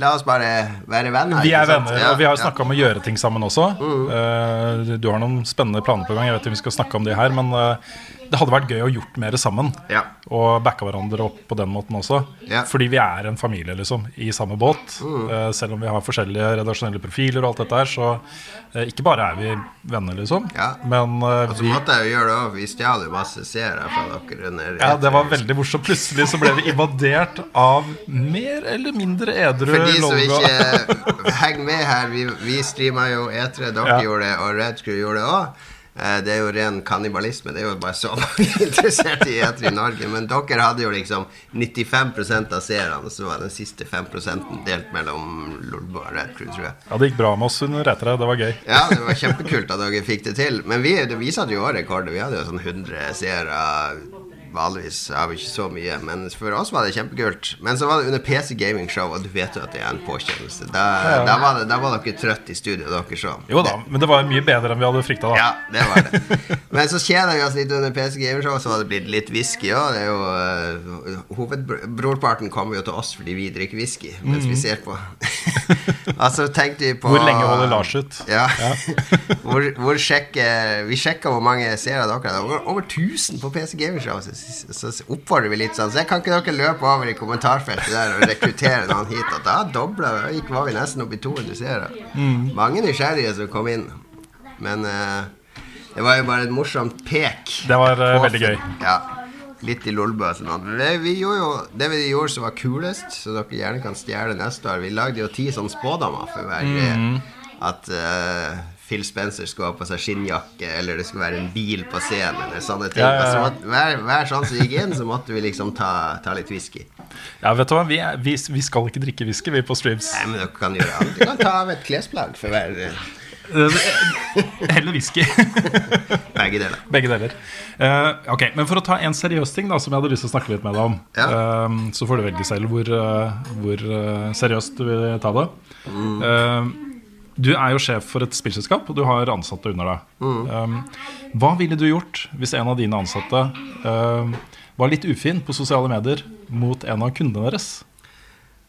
La oss bare være venner. Vi er venner, Ja, og vi har ja. snakka om å gjøre ting sammen også. Eh, du har noen spennende planer på gang. Jeg vet ikke om vi skal snakke om det her, men eh, det hadde vært gøy å gjort mer sammen. Ja. Og backa hverandre opp på den måten også. Ja. Fordi vi er en familie, liksom, i samme båt. Eh, selv om vi har forskjellige redaksjonelle profiler og alt dette her, så uh, ikke bare er vi venner, liksom. Ja. Men uh, Og så måtte jeg jo gjøre det òg, vi stjal jo masse seere fra dere. Under ja, det var veldig morsomt. Plutselig så ble vi invadert av mer eller mindre edru For de som ikke henger med her, vi, vi streama jo E3, dere gjorde det, og Red Crew gjorde det òg. Det er jo ren kannibalisme. Det er jo bare så mange interessert i E3 i Norge. Men dere hadde jo liksom 95% av seerne, så var den siste 5 delt mellom Lolbo og Red Crew, tror jeg. Ja, det gikk bra med oss under etere. Det var gøy. Ja, det var kjempekult at dere fikk det til. Men vi, vi satte jo òg rekorder. Vi hadde jo sånn 100 seere. Vanligvis har vi ikke så mye, men for oss var det kjempekult. Men så var det under PC Gaming Show, og du vet jo at det er en påkjennelse. Da, da, var, det, da var dere trøtt i studio, dere så. Jo da, men det var mye bedre enn vi hadde frykta, da. Ja, det var det. Men så kjeda vi oss litt under PC Gaming Show, så var det blitt litt whisky òg. Uh, Hovedbrorparten kommer jo til oss fordi vi drikker whisky mens vi ser på. altså tenkte vi på Mhm. Hvor lenge holder Lars ut? Ja. hvor, hvor sjekker, vi sjekka hvor mange seere dere hadde. Over, over 1000 på PC Gaming Show. Så, så, oppfordrer vi litt sånn. Så kan ikke dere løpe over i kommentarfeltet der og rekruttere noen hit? Og da dobla vi, var vi nesten oppe i 200 seere. Mm. Mange nysgjerrige som kom inn. Men uh, det var jo bare et morsomt pek. Det var uh, veldig gøy. Ja. Litt i lolbua og sånn. Det, vi gjorde jo, det vi gjorde som var kulest, så dere gjerne kan stjele neste år Vi lagde jo ti sånne spådommer for hver greie. Mm. At uh, Phil Spencer skulle ha på seg skinnjakke, eller det skulle være en bil på scenen, eller sånne ting. Ja, ja, ja. Altså, hver, hver sånn som gikk inn, så måtte vi liksom ta, ta litt whisky. Ja, vet du hva, vi, er, vi, vi skal ikke drikke whisky, vi på streams. Nei, men dere kan gjøre alt. Du kan ta av et klesplagg for hver eh, Heller whisky. begge deler. Begge deler. Uh, ok, Men for å ta en seriøs ting da som jeg hadde lyst til å snakke litt med deg om, Ja. uh, så får du velge selv hvor, uh, hvor eh, seriøst du vil ta det. Eh, du er jo sjef for et spillselskap, og du har ansatte under deg. Eh, hva ville du gjort hvis en av dine ansatte uh, var litt ufin på sosiale medier mot en av kundene deres?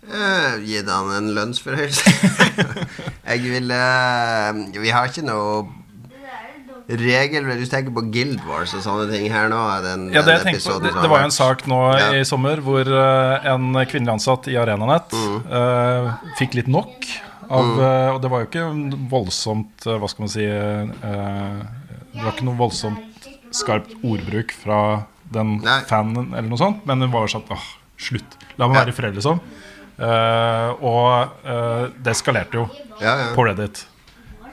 Uh, gitt han en lønnsforhøyelse. jeg ville Vi har ikke noe regel Du tenker på Guild Wars og sånne ting her nå? Den, Ja, det, den på, det, det var jo en sak nå Ja. i sommer hvor uh, en kvinnelig ansatt i Arenanet eh, fikk litt nok. Av, mm. og det var jo ikke voldsomt eh, Hva skal man si eh, Det var ikke noe voldsomt skarpt ordbruk fra den Nei. fanen, eller noe sånt, men hun var sånn åh, slutt. La meg være i fred, liksom. Eh, og eh, det eskalerte jo Ja, ja. på Reddit.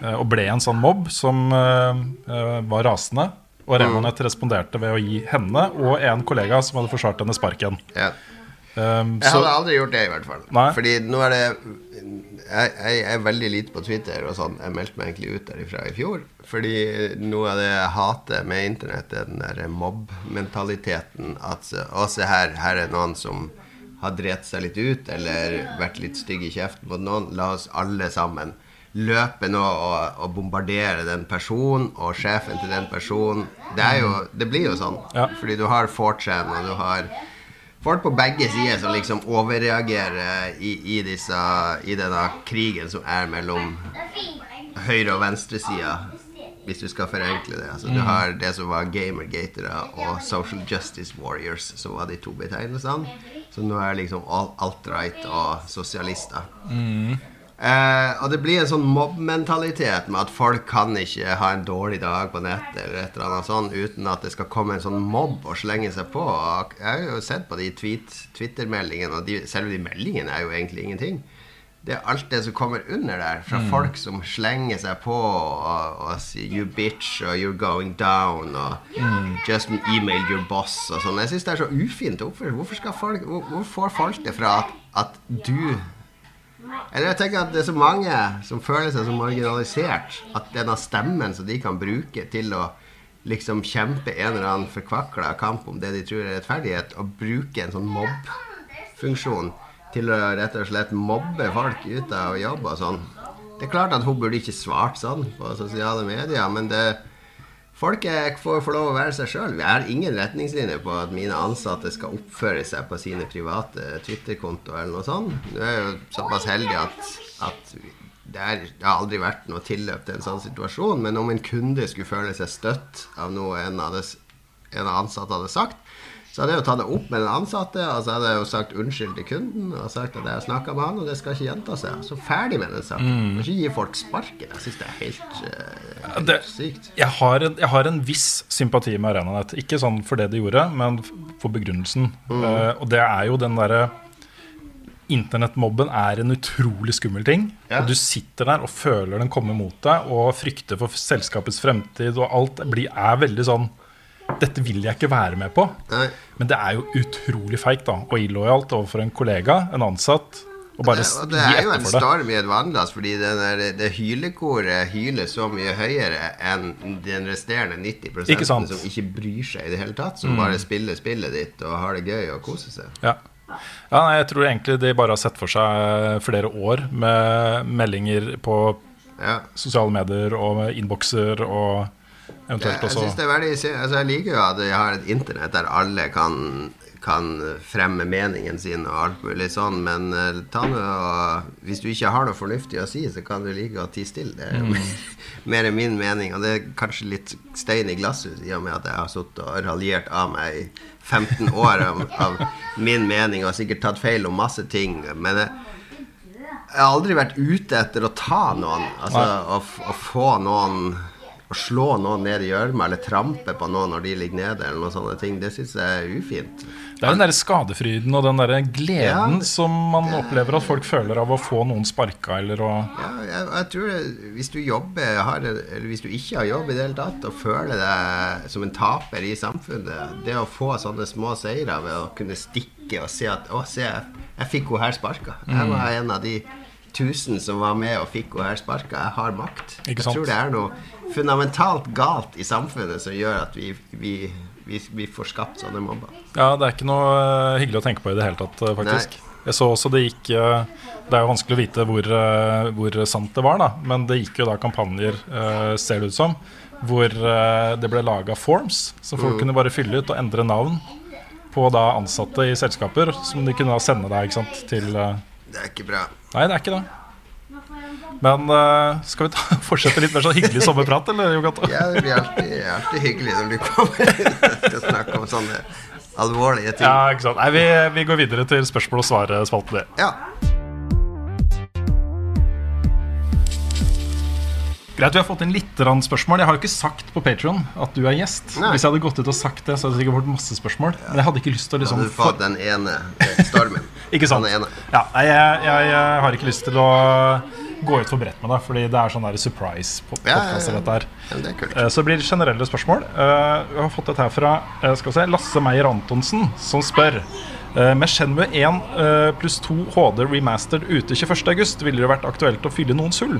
eh, og ble en sånn mobb som eh, eh, var rasende. Og Remonet responderte ved å gi henne og en kollega som hadde forsvart henne, sparken. Ja. Um, Jeg så, hadde aldri gjort det, i hvert fall. Nei. Fordi nå er det jeg, jeg er veldig lite på Twitter og sånn. Jeg meldte meg egentlig ut derifra i fjor. Fordi noe av det jeg hater med internett, er den der mobb-mentaliteten. At å, se her, her er noen som har drept seg litt ut, eller vært litt stygg i kjeften mot noen. La oss alle sammen løpe nå og, og bombardere den personen og sjefen til den personen. Det, er jo, det blir jo sånn. Ja. Fordi du har 4chan, og du har folk på begge sider som liksom overreagerer i, i, disse, i denne krigen som er mellom høyre- og venstresida, hvis du skal forenkle det. Altså, Du har det som var gamergatere og social justice warriors, som var de to betegnelsene. Så nå er liksom alt-right og sosialister. Eh, og det blir en sånn mobbmentalitet med at folk kan ikke ha en dårlig dag på nettet eller et eller annet sånt uten at det skal komme en sånn mobb og slenge seg på. Og jeg har jo sett på de tweet, Twitter-meldingene, og de, selve de meldingene er jo egentlig ingenting. Det er alt det som kommer under der, fra folk som slenger seg på og, og sier 'you bitch' og 'you're going down' og 'just email your boss' og sånn. Jeg syns det er så ufint oppførsel. Hvorfor, skal folk, hvor, hvor får folk det fra at, at du eller jeg tenker at det er så mange som føler seg så marginalisert at denne stemmen som de kan bruke til å liksom kjempe en eller annen forkvakla kamp om det de tror er rettferdighet, og bruke en sånn mobb-funksjon til å rett og slett mobbe folk ut av jobb og sånn. Det er klart at hun burde ikke svart sånn på sosiale medier, men det Folk får få lov å være seg sjøl. Vi har ingen retningslinjer på at mine ansatte skal oppføre seg på sine private Twitter-kontoer eller noe sånt. Nå er jo såpass heldig at, at det, er, det har aldri vært noe tilløp til en sånn situasjon. Men om en kunde skulle føle seg støtt av noe en des, en av ansatte hadde sagt, så hadde jeg jo tatt det opp med den ansatte, og så hadde jeg jo sagt unnskyld til kunden. Og sagt at jeg snakka med han, og det skal ikke gjenta seg. Så ferdig med den saken. Mm. Ikke gi folk sparken. Jeg syns det er helt, uh, helt det, sykt. jeg, har en, jeg har en viss sympati med Arenanet. Ikke sånn for det de gjorde, men for begrunnelsen. Eh, og det er jo den derre Internettmobben er en utrolig skummel ting. Ja. Og du sitter der og føler den komme mot deg, og frykter for selskapets fremtid, og alt blir, er veldig sånn Dette vil jeg ikke være med på. Nei. Men det er jo utrolig feigt da, og illojalt overfor en kollega, en ansatt, å bare gi etter og det Det er jo en storm i et vannglass, fordi det, det hylekoret hyler så mye høyere enn den resterende 90 Ikke? Mm. som ikke bryr seg i det hele tatt, som bare spiller spillet ditt og har det gøy og koser seg. Ja. ja, nei, jeg tror egentlig de bare har sett for seg flere år med meldinger på Ja. sosiale medier og innbokser og eventuelt jeg, også det er veldig, altså jeg liker jo at jeg har et internett der alle kan, kan fremme meningen sin og alt mulig sånn, men eh, og, hvis du ikke har noe fornuftig å si, så kan du like å tie stille. Det er Mm. mer min mening, og det er kanskje litt stein i glasshus i og med at jeg har sittet og raljert av meg i 15 år av, av min mening og sikkert tatt feil om masse ting, men jeg, jeg har aldri vært ute etter å ta noen, altså å, å få noen å slå noen ned i gjørma eller trampe på noen når de ligger nede, eller noen sånne ting, det syns jeg er ufint. Det er den der skadefryden og den der gleden Ja. som man opplever at folk føler av å få noen sparka eller å Ja, jeg, jeg tror det, Hvis du jobber har, Eller hvis du ikke har jobb i det hele tatt og føler deg som en taper i samfunnet Det å få sånne små seire ved å kunne stikke og si at Å, se, jeg, jeg fikk henne her sparka. Jeg var en av de tusen som var med og fikk henne her sparka. Jeg har makt. Jeg tror det er noe fundamentalt galt i samfunnet som gjør at vi, vi, vi, vi får skapt sånne mobber. Ja, det er ikke noe eh, hyggelig å tenke på i det hele tatt, faktisk. Nei. Jeg så også det gikk eh, Det er jo vanskelig å vite hvor, eh, hvor sant det var, da. Men det gikk jo da kampanjer, eh, ser det ut som, hvor eh, det ble laga forms som folk kunne bare fylle ut og endre navn på da ansatte i selskaper, som de kunne da sende deg ikke sant, til eh, Det er ikke bra. Nei, det er ikke det. Men uh, skal vi ta, fortsette litt mer sånn hyggelig sommerprat, eller, Ja, det blir alltid, alltid hyggelig når du kommer skal snakke om sånne alvorlige ting. Ja, ikke sant. Nei, vi, vi går videre til spørsmål og svar-spalten. Ja. Greit, vi har fått inn litt spørsmål. Jeg har jo ikke sagt på Patreon at du er gjest. Nei. Hvis jeg hadde gått ut og sagt det, så hadde det sikkert vært masse spørsmål. Men jeg hadde ikke lyst til å liksom hadde du fått den ene eh, stormen. Ikke sant? Ja, jeg, jeg, jeg har ikke lyst til å gå ut for bredt med det, fordi det er sånn der surprise-podkast. Ja, ja, ja. Det. Eh, Så det blir generelle spørsmål. Eh, Vi har fått et her fra eh, Lasse Meyer Antonsen, som spør eh, Med Shenmue 1 eh, pluss 2 HD remastered ute 21.8 ville det vært aktuelt å fylle noen hull.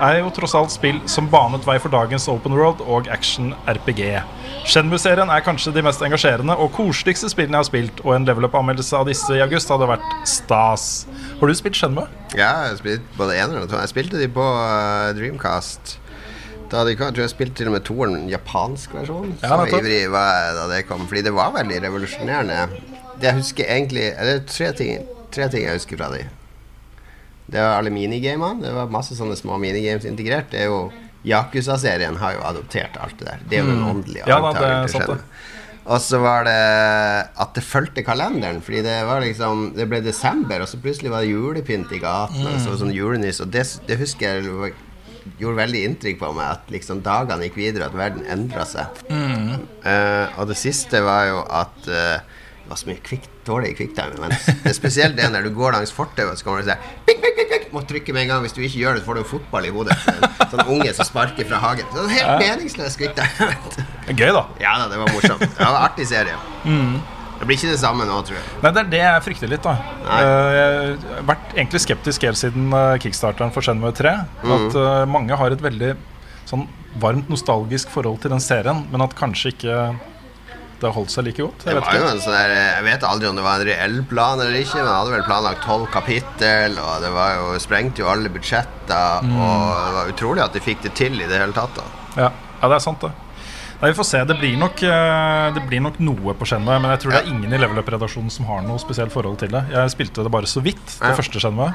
Er jo tross alt spill som banet vei for dagens open world og action-RPG. Shenmue-serien er kanskje de mest engasjerende og koseligste spillene jeg har spilt, og en level up-anmeldelse av disse i august hadde vært stas. Har du spilt Shenmue? Ja, jeg har spilt både en og to. Jeg spilte de på eh, Dreamcast. Da hadde jeg, jeg tror jeg spilte til og med toeren, en japansk versjon. Ja, så ivrig var jeg da det kom. Fordi det var veldig revolusjonerende. Det jeg husker egentlig Det er tre ting, tre ting jeg husker fra de. Det var alle minigamene. Det var masse sånne små minigames integrert. Det er jo Yakuza-serien har jo adoptert alt det der. Det er jo den åndelige Mm. Ja, er. Og så var det at det fulgte kalenderen. Fordi det var liksom Det ble desember, og så plutselig var det julepynt i gaten. Og så sånn julenys Og det, det husker jeg gjorde veldig inntrykk på meg. At liksom dagene gikk videre, at verden endra seg. Eh, og det siste var jo at eh, det var så mye kvikk, dårlig kvikktime. Men det er spesielt det når du går langs fortauet, så kommer det sånn Må trykke med en gang. Hvis du ikke gjør det, så får du en fotball i hodet. Sånn unge som sparker fra hagen. Sånn helt meningsløs kvikktime. Det er Gøy, da. Ja da, det var morsomt. Det var en artig serie. Det blir ikke det samme nå, tror jeg. Nei, Det er det jeg frykter litt. da Nei. Eh, Jeg har vært egentlig skeptisk helt siden eh, kickstarteren for Shenmue 3. Mm. At mm. mange har et veldig sånn varmt nostalgisk forhold til den serien, men at kanskje ikke det holdt seg like godt. Jeg vet sånn der, Jeg vet aldri om det var en reell plan eller ikke, men jeg hadde vel planlagt tolv kapittel, og det var jo, sprengte jo alle budsjetter, Mm. og det var utrolig at de fikk det til i det hele tatt. Ja. ja, det er sant, det. Nei, Vi får se. Det blir nok, eh, det blir nok noe på Shenmue, men jeg tror det er ingen i Level Up-redaksjonen som har noe spesielt forhold til det. Jeg spilte det bare så vidt, det Ja. første Shenmue,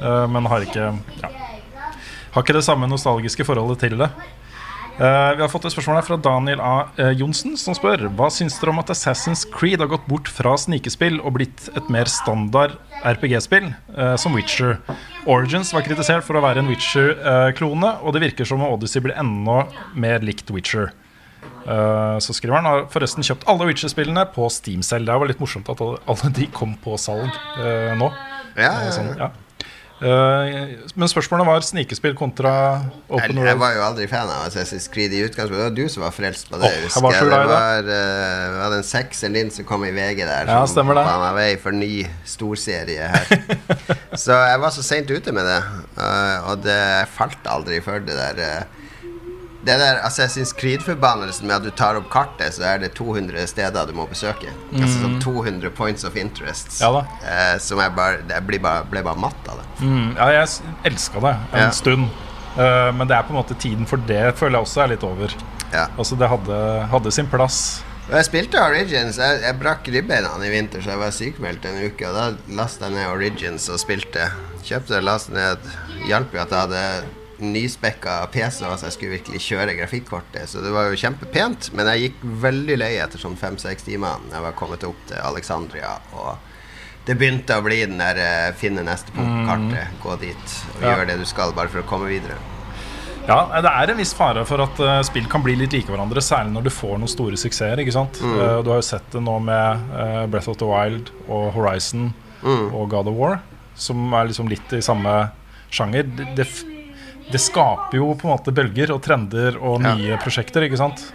eh, men har ikke ja. Har ikke det samme nostalgiske forholdet til det. Eh, vi har fått et spørsmål her fra Daniel A. eh, Johnsen, som spør Hva syns dere om at Assassin's Creed har gått bort fra snikespill og blitt et mer standard RPG-spill, uh, som Witcher? Origins var kritisert for å være en Witcher-klone, og det virker som om Odyssey blir enda mer likt Witcher. Uh, så skriver han har forresten kjøpt alle Witcher-spillene på Steam selv. Det var litt morsomt at alle, de kom på salg nå. Ja, ja, ja, sånn, ja. Eh, men spørsmålet var snikespill kontra Jeg, world. jeg var jo aldri fan av Assassin's Creed i utgangspunktet. Det var du som var frelst på det. Åh, jeg var så glad det var, uh, var den sekseren din som kom i VG der. Ja, som meg vei for ny storserie her. så jeg var så seint ute med det, uh, og det falt aldri for det der eh, det der Assassin's Creed-forbannelsen med at du tar opp kartet, så er det 200 steder du må besøke. Altså sånn 200 points of interest. Mm. Ja eh, som jeg bare Jeg ble bare, ble bare matt av det. Mm, ja, jeg elska det en Ja. stund. Uh, men det er på en måte tiden for det føler jeg også er litt over. Ja. Altså Det hadde, hadde sin plass. Jeg spilte Origins. Jeg, jeg brakk ribbeina i vinter, så jeg var sykemeldt en uke. Og da lasta jeg ned Origins og spilte. Kjøpte og lastet ned. Hjalp jo at jeg hadde nyspekka PC, så jeg skulle virkelig kjøre grafikkortet. Så det var jo kjempepent, men jeg gikk veldig lei etter sånn fem-seks timer. Når jeg var kommet opp til Alexandria. Og det begynte å bli den der eh, finne neste punkt på kartet, gå dit og Ja. gjøre det du skal, bare for å komme videre. Ja, det er en viss fare for at uh, spill kan bli litt like hverandre, særlig når du får noen store suksesser. ikke sant? Eh, du har jo sett det nå med uh, Breath of the Wild og Horizon og God of War, som er liksom litt i samme sjanger. Det, det, det skaper jo på en måte bølger og trender og Ja. nye prosjekter, ikke sant?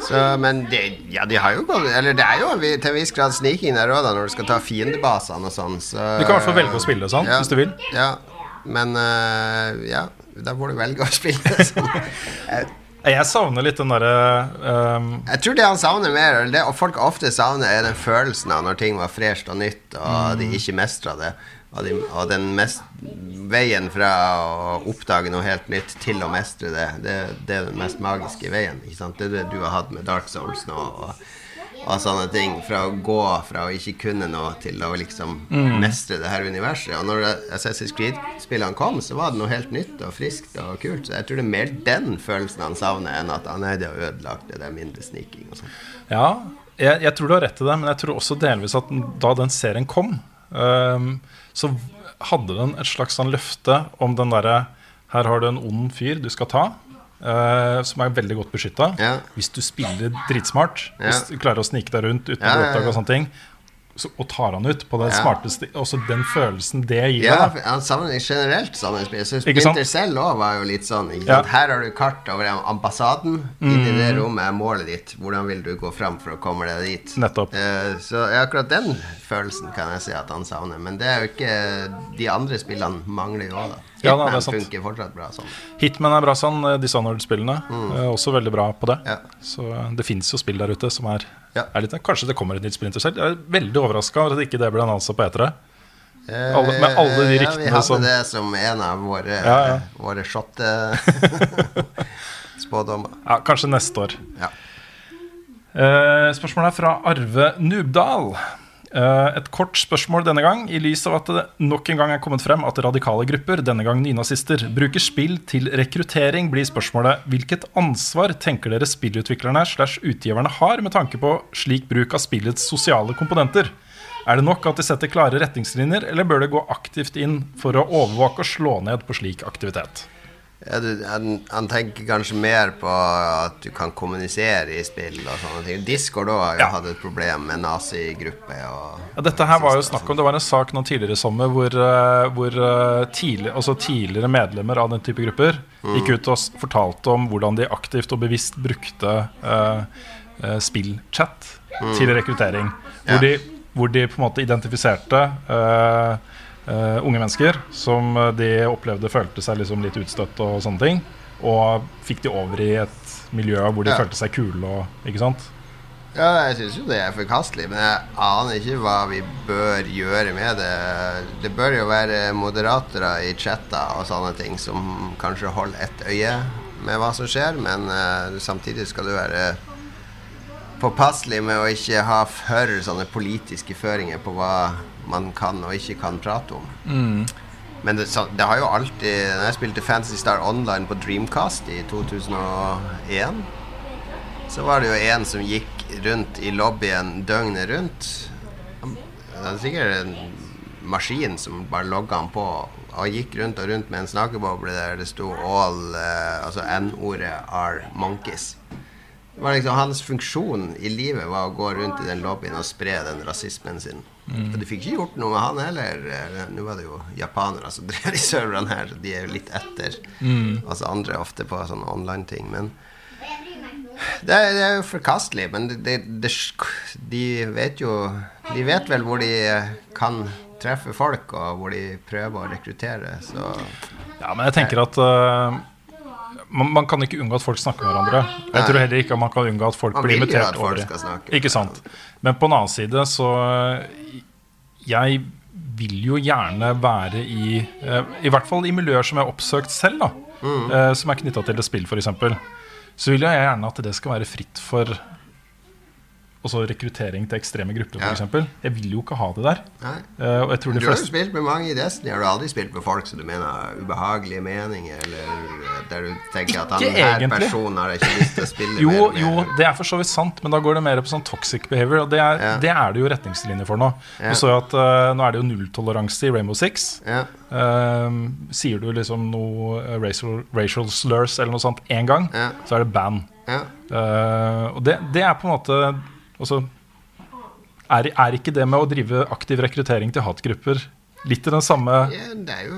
Så, men det, ja, de har jo gått Eller det er jo til en viss grad sniking der òg, når du skal ta fiendebasene og sånn. Så, Du kan i hvert fall velge å spille sånn, Ja, hvis du vil. Ja, men uh, ja, da får du velge å spille sånn. Jeg, savner litt den derre um... jeg tror det han savner mer, det og folk ofte savner, er den følelsen av når ting var fresht og nytt, og de ikke mestra det. Og, de, og den mest, veien fra å oppdage noe helt nytt til å mestre det, det, det er den mest magiske veien. Ikke sant? Det er det du har hatt med Dark Souls nå. Og, og sånne ting. Fra å gå fra å ikke kunne noe til å liksom mestre det her universet. Og når Assassin's Creed-spillene kom, så var det noe helt nytt og friskt og kult. Så jeg tror det er mer den følelsen han savner, enn at han er det har ødelagt det der mindre sniking og sånn. Ja, jeg, jeg tror du har rett i det, men jeg tror også delvis at da den serien kom, så hadde den et slags sånn løfte om den derre Her har du en ond fyr du skal ta, Uh, som er veldig godt beskytta. Ja. Hvis du spiller dritsmart, Ja. hvis du klarer å snike deg rundt uten Ja, å bli oppdaga og tar han ut på det Ja. smarteste Også den følelsen det gir. Ja, deg. savner generelt sånne spill. Så selv Splinter Cell også var jo litt sånn. Ja. Mm. Her har du kart over ambassaden. Inni det rommet er målet ditt. Hvordan vil du gå fram for å komme deg dit? Nettopp. Uh, så akkurat den følelsen kan jeg si at han savner. Men det er jo ikke De andre spillene mangler jo òg, da. Ja, Hitman sant. funker fortsatt bra sånn. Hitman er bra sånn, eh, Dishonored-spillene. er også veldig bra på det. Ja. Så eh, det fins jo spill der ute som er, Ja. er litt Kanskje det kommer et nytt Splinter Cell. Jeg er veldig overraska over at ikke det ble annonsa på E3. Eh, Alle- med alle de ja, vi hadde som- det som en av våre, Ja, ja. våre shot spådommer. Ja, kanskje neste år. Ja. Eh, spørsmålet er fra Arve Nubdal. Eh, et kort spørsmål denne gang, i lys av at det nok en gang er kommet frem at radikale grupper, denne gang nynazister, bruker spill til rekruttering, blir spørsmålet hvilket ansvar tenker dere spillutviklerne slash utgiverne har med tanke på slik bruk av spillets sosiale komponenter? Er det nok at de setter klare retningslinjer, eller bør det gå aktivt inn for å overvåke og slå ned på slik aktivitet? Ja, du, han, han tenker kanskje mer på at du kan kommunisere i spill og sånne ting. Discord òg Ja. hadde et problem med nazigrupper Ja, dette her var jo snakk om Det var en sak nå tidligere i sommer hvor, eh, hvor eh, tidlig, altså tidligere medlemmer av den type grupper gikk ut og fortalte om hvordan de aktivt og bevisst brukte uh, uh, spillchat til rekruttering. Ja. Hvor, de, hvor de på en måte identifiserte eh, eh, unge mennesker som eh, de opplevde følte seg liksom litt utstøtt og sånne ting. Og fikk de over i et miljø hvor de Ja. følte seg kule og Ikke sant? Ja, jeg syns jo det er forkastelig, men jeg aner ikke hva vi bør gjøre med det. Det bør jo være moderatorer i chatter og sånne ting som kanskje holder et øye med hva som skjer, men uh, samtidig skal du være påpasselig med å ikke ha for sånne politiske føringer på hva man kan og ikke kan prate om. Men det, så, det har jo alltid Når jeg spilte Fantasy Star Online på Dreamcast i 2001 så var det jo en som gikk rundt i lobbyen døgnet rundt. Det er sikkert en maskin som bare logga han på. Og gikk rundt og rundt med en snakkeboble der det sto all uh, Altså N-ordet are monkeys. Var liksom Hans funksjon i livet var å gå rundt i den lobbyen og spre den rasismen sin. Og du fikk ikke gjort noe med han heller. Eh, Nå var det jo japanere som drev de serverne her, de er jo litt etter oss andre ofte på sånne online-ting. Men det er, det er jo forkastelig, men det, det, de vet jo De vet vel hvor de eh, kan treffe folk, og hvor de prøver å rekruttere, så Ja, men jeg tenker at eh, man, man kan ikke unngå at folk snakker med hverandre. Jeg Nei. tror heller ikke at man kan unngå at folk Man blir invitert over. snakke. Ikke sant. Men på en annen side så eh, Jeg vil jo gjerne være i eh, I hvert fall i miljøer som jeg har oppsøkt selv, da. Mm. eh, som er knytta til et spill, f.eks. Så vil jeg gjerne at det skal være fritt for altså rekruttering til ekstreme grupper, Ja. f.eks. Jeg vil jo ikke ha det der. Eh, og jeg tror Du de har jo spilt med mange i Destiny. Har du aldri spilt med folk som du mener ubehagelige meninger, eller der du tenker at han Ikke her egentlig. personen har ikke lyst til å spille jo, mer med? jo, det er for så vidt sant, men da går det mer på sånn toxic behavior. Og det er, Ja. det, er det jo retningslinjer for nå. Ja. Du så jo at uh, Nå er det jo nulltoleranse i Rainbow Six. Ja. Uh, sier du liksom noe eh, racial, racial slurs eller noe sånt én gang, så er det ban. Ja. Uh, og det, det er på en måte Altså er, er ikke det med å drive aktiv rekruttering til hatgrupper litt i den samme Ja, det er jo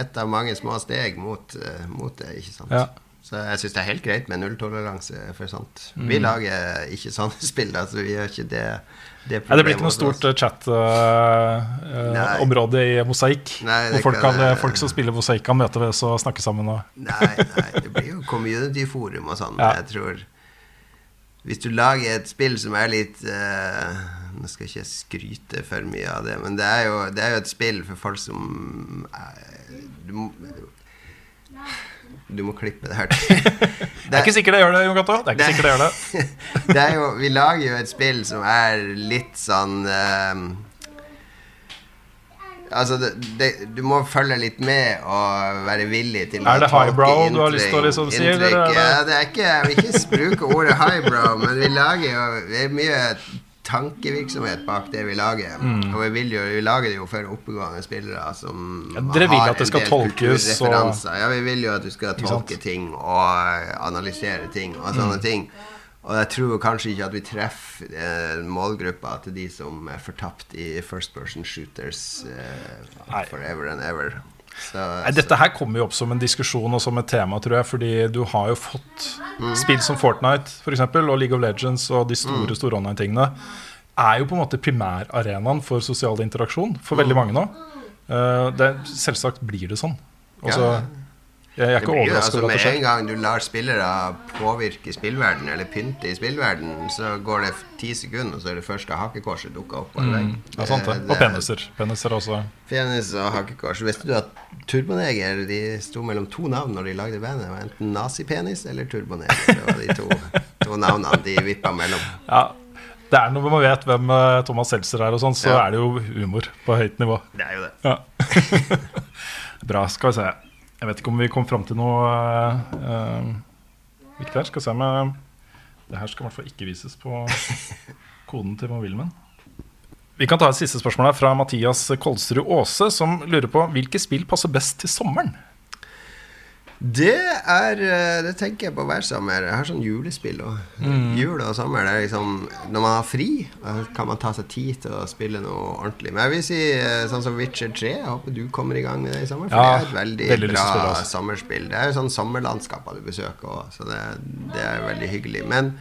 et av mange små steg mot, eh, mot det, ikke sant? Ja. Så jeg syns det er helt greit med nulltoleranse for sånt. Mm. Vi lager ikke sånne spill, altså vi gjør ikke det. Det, ja, det blir ikke noe stort uh, chat-område i Mosaikk. Hvor folk, kan- det, folk som spiller Mosaikk, kan møte oss og snakke sammen. Og, Nei, nei, det blir jo community-forum og sånn. Ja. Jeg tror Hvis du lager et spill som er litt eh, Nå skal ikke jeg skryte for mye av det, men det er jo, det er jo et spill for folk som eh, du, må, du må klippe det her til. Det er ikke sikkert det gjør det, Jon Gato. Det er ikke sikkert det gjør det. det er jo, vi lager jo et spill som er litt sånn eh, Altså, det, det, du må følge litt med og være villig til Er det tolke highbrow du har lyst til å liksom si, eller Ja, det er ikke, jeg vil ikke bruke ordet highbrow, men vi lager jo Det er mye tankevirksomhet bak det vi lager. Mm. Og vi, vil jo, vi lager det jo for oppegående spillere som Ja, dere vil har at det en skal tolkes og- Ja, vi vil jo at du skal tolke ting og analysere ting og sånne Mm. ting. Og jeg tror kanskje ikke at vi treffer eh, målgruppa til de som er fortapt i first person shooters eh, forever and ever. Så, Nei, dette her kommer jo opp som en diskusjon og som et tema, tror jeg. Fordi du har jo fått spill som Fortnite for eksempel, og League of Legends og de store store online-tingene. Er jo på en måte primærarenaen for sosial interaksjon for veldig mange nå. Uh, det, selvsagt blir det sånn. Også, Ja. Jeg, er ikke blir altså, med en gang du lar spillere påvirke spillverden eller pynte i spillverden, så går det ti sekunder, og så er det første hakekorset dukka opp. Mm, Ja, sant det. Det- Og peniser. Peniser også. Penis og hakekors. Visste du at Turboneger de sto mellom to navn når de lagde bandet? Det var Enten Nazipenis eller Turboneger. Det var de to, to navnene de vippa mellom. Ja, det er Når man vet hvem eh, Thomas Seltzer er, og sånn, så Ja. er det jo humor på høyt nivå. Det er jo det. Ja. Bra. Skal vi se. Jeg vet ikke om vi kom fram til noe uh, viktig her. Skal se om Det her skal i hvert fall ikke vises på koden til mobilen min. Vi kan ta et siste spørsmål her fra Mathias Kolsrud Aase, som lurer på hvilke spill passer best til sommeren. Det er eh, Det tenker jeg på hver sommer. Jeg har sånn julespill og jul og sommer. Det er liksom Når man har fri, kan man ta seg tid til å spille noe ordentlig. Men jeg vil si eh, sånn som Witcher 3. Jeg håper du kommer i gang med det i sommer. For Ja, det er et veldig, veldig bra altså. sommerspill. Det er jo sånn sommerlandskaper du besøker òg, så det, det er veldig hyggelig. Men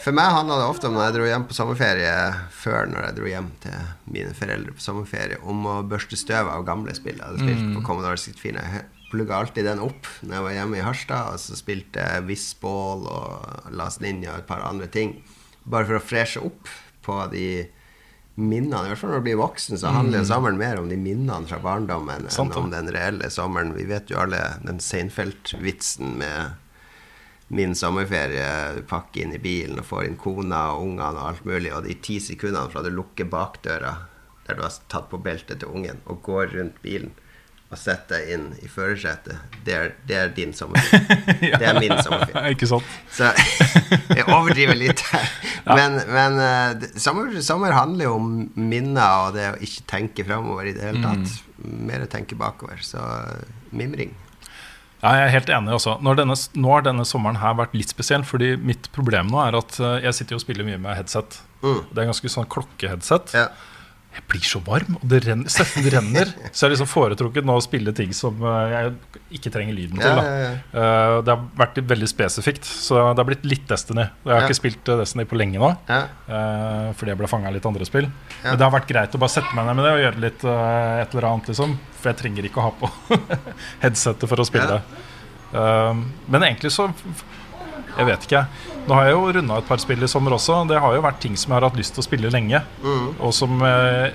for meg handla det ofte om når jeg dro hjem på sommerferie før når jeg dro hjem til mine foreldre på sommerferie, om å børste støv av gamle spill jeg hadde spilt Mm. på Commodore 64. Plugga alltid den opp når jeg var hjemme i Harstad, og så spilte jeg Whistball og Las Ninja og et par andre ting. Bare for å freshe opp på de minnene. I hvert fall når du blir voksen, så handler Mm. sommeren mer om de minnene fra barndommen Sant, enn om den reelle sommeren. Vi vet jo alle den Seinfeld-vitsen med min sommerferie. Du pakker inn i bilen og får inn kona og ungene og alt mulig, og de ti sekundene fra du lukker bakdøra der du har tatt på beltet til ungen, og går rundt bilen og setter deg inn i førersetet, det, det er din sommerferie. Det er min sommerfilm. Ikke sant? Så jeg overdriver litt her. Men, men eh, sommer, sommer handler jo om minner og det å ikke tenke framover i det hele tatt. Mer å tenke bakover. Så eh, mimring. Ja, jeg er helt enig også. Når denne, nå har denne sommeren her vært litt spesiell, fordi mitt problem nå er at eh, jeg sitter og spiller mye med headset. Mm. Det er ganske sånn klokkeheadset. Ja. Jeg blir så varm, og det renner, svetten renner. Så jeg har liksom foretrukket nå å spille ting som eh, jeg ikke trenger lyden til. Ja, Eh, det har vært veldig spesifikt, så det har blitt litt Destiny. Jeg har ikke spilt eh, Destiny på lenge nå, fordi jeg ble fanga av litt andre spill. Men det har vært greit å bare sette meg ned med det og gjøre litt et eller annet, liksom. For jeg trenger ikke å ha på headsetet for å spille. Men egentlig så Jeg vet ikke. Nå har jeg jo runda et par spill i sommer også. Det har jo vært ting som jeg har hatt lyst til å spille lenge. Mm. Og som eh,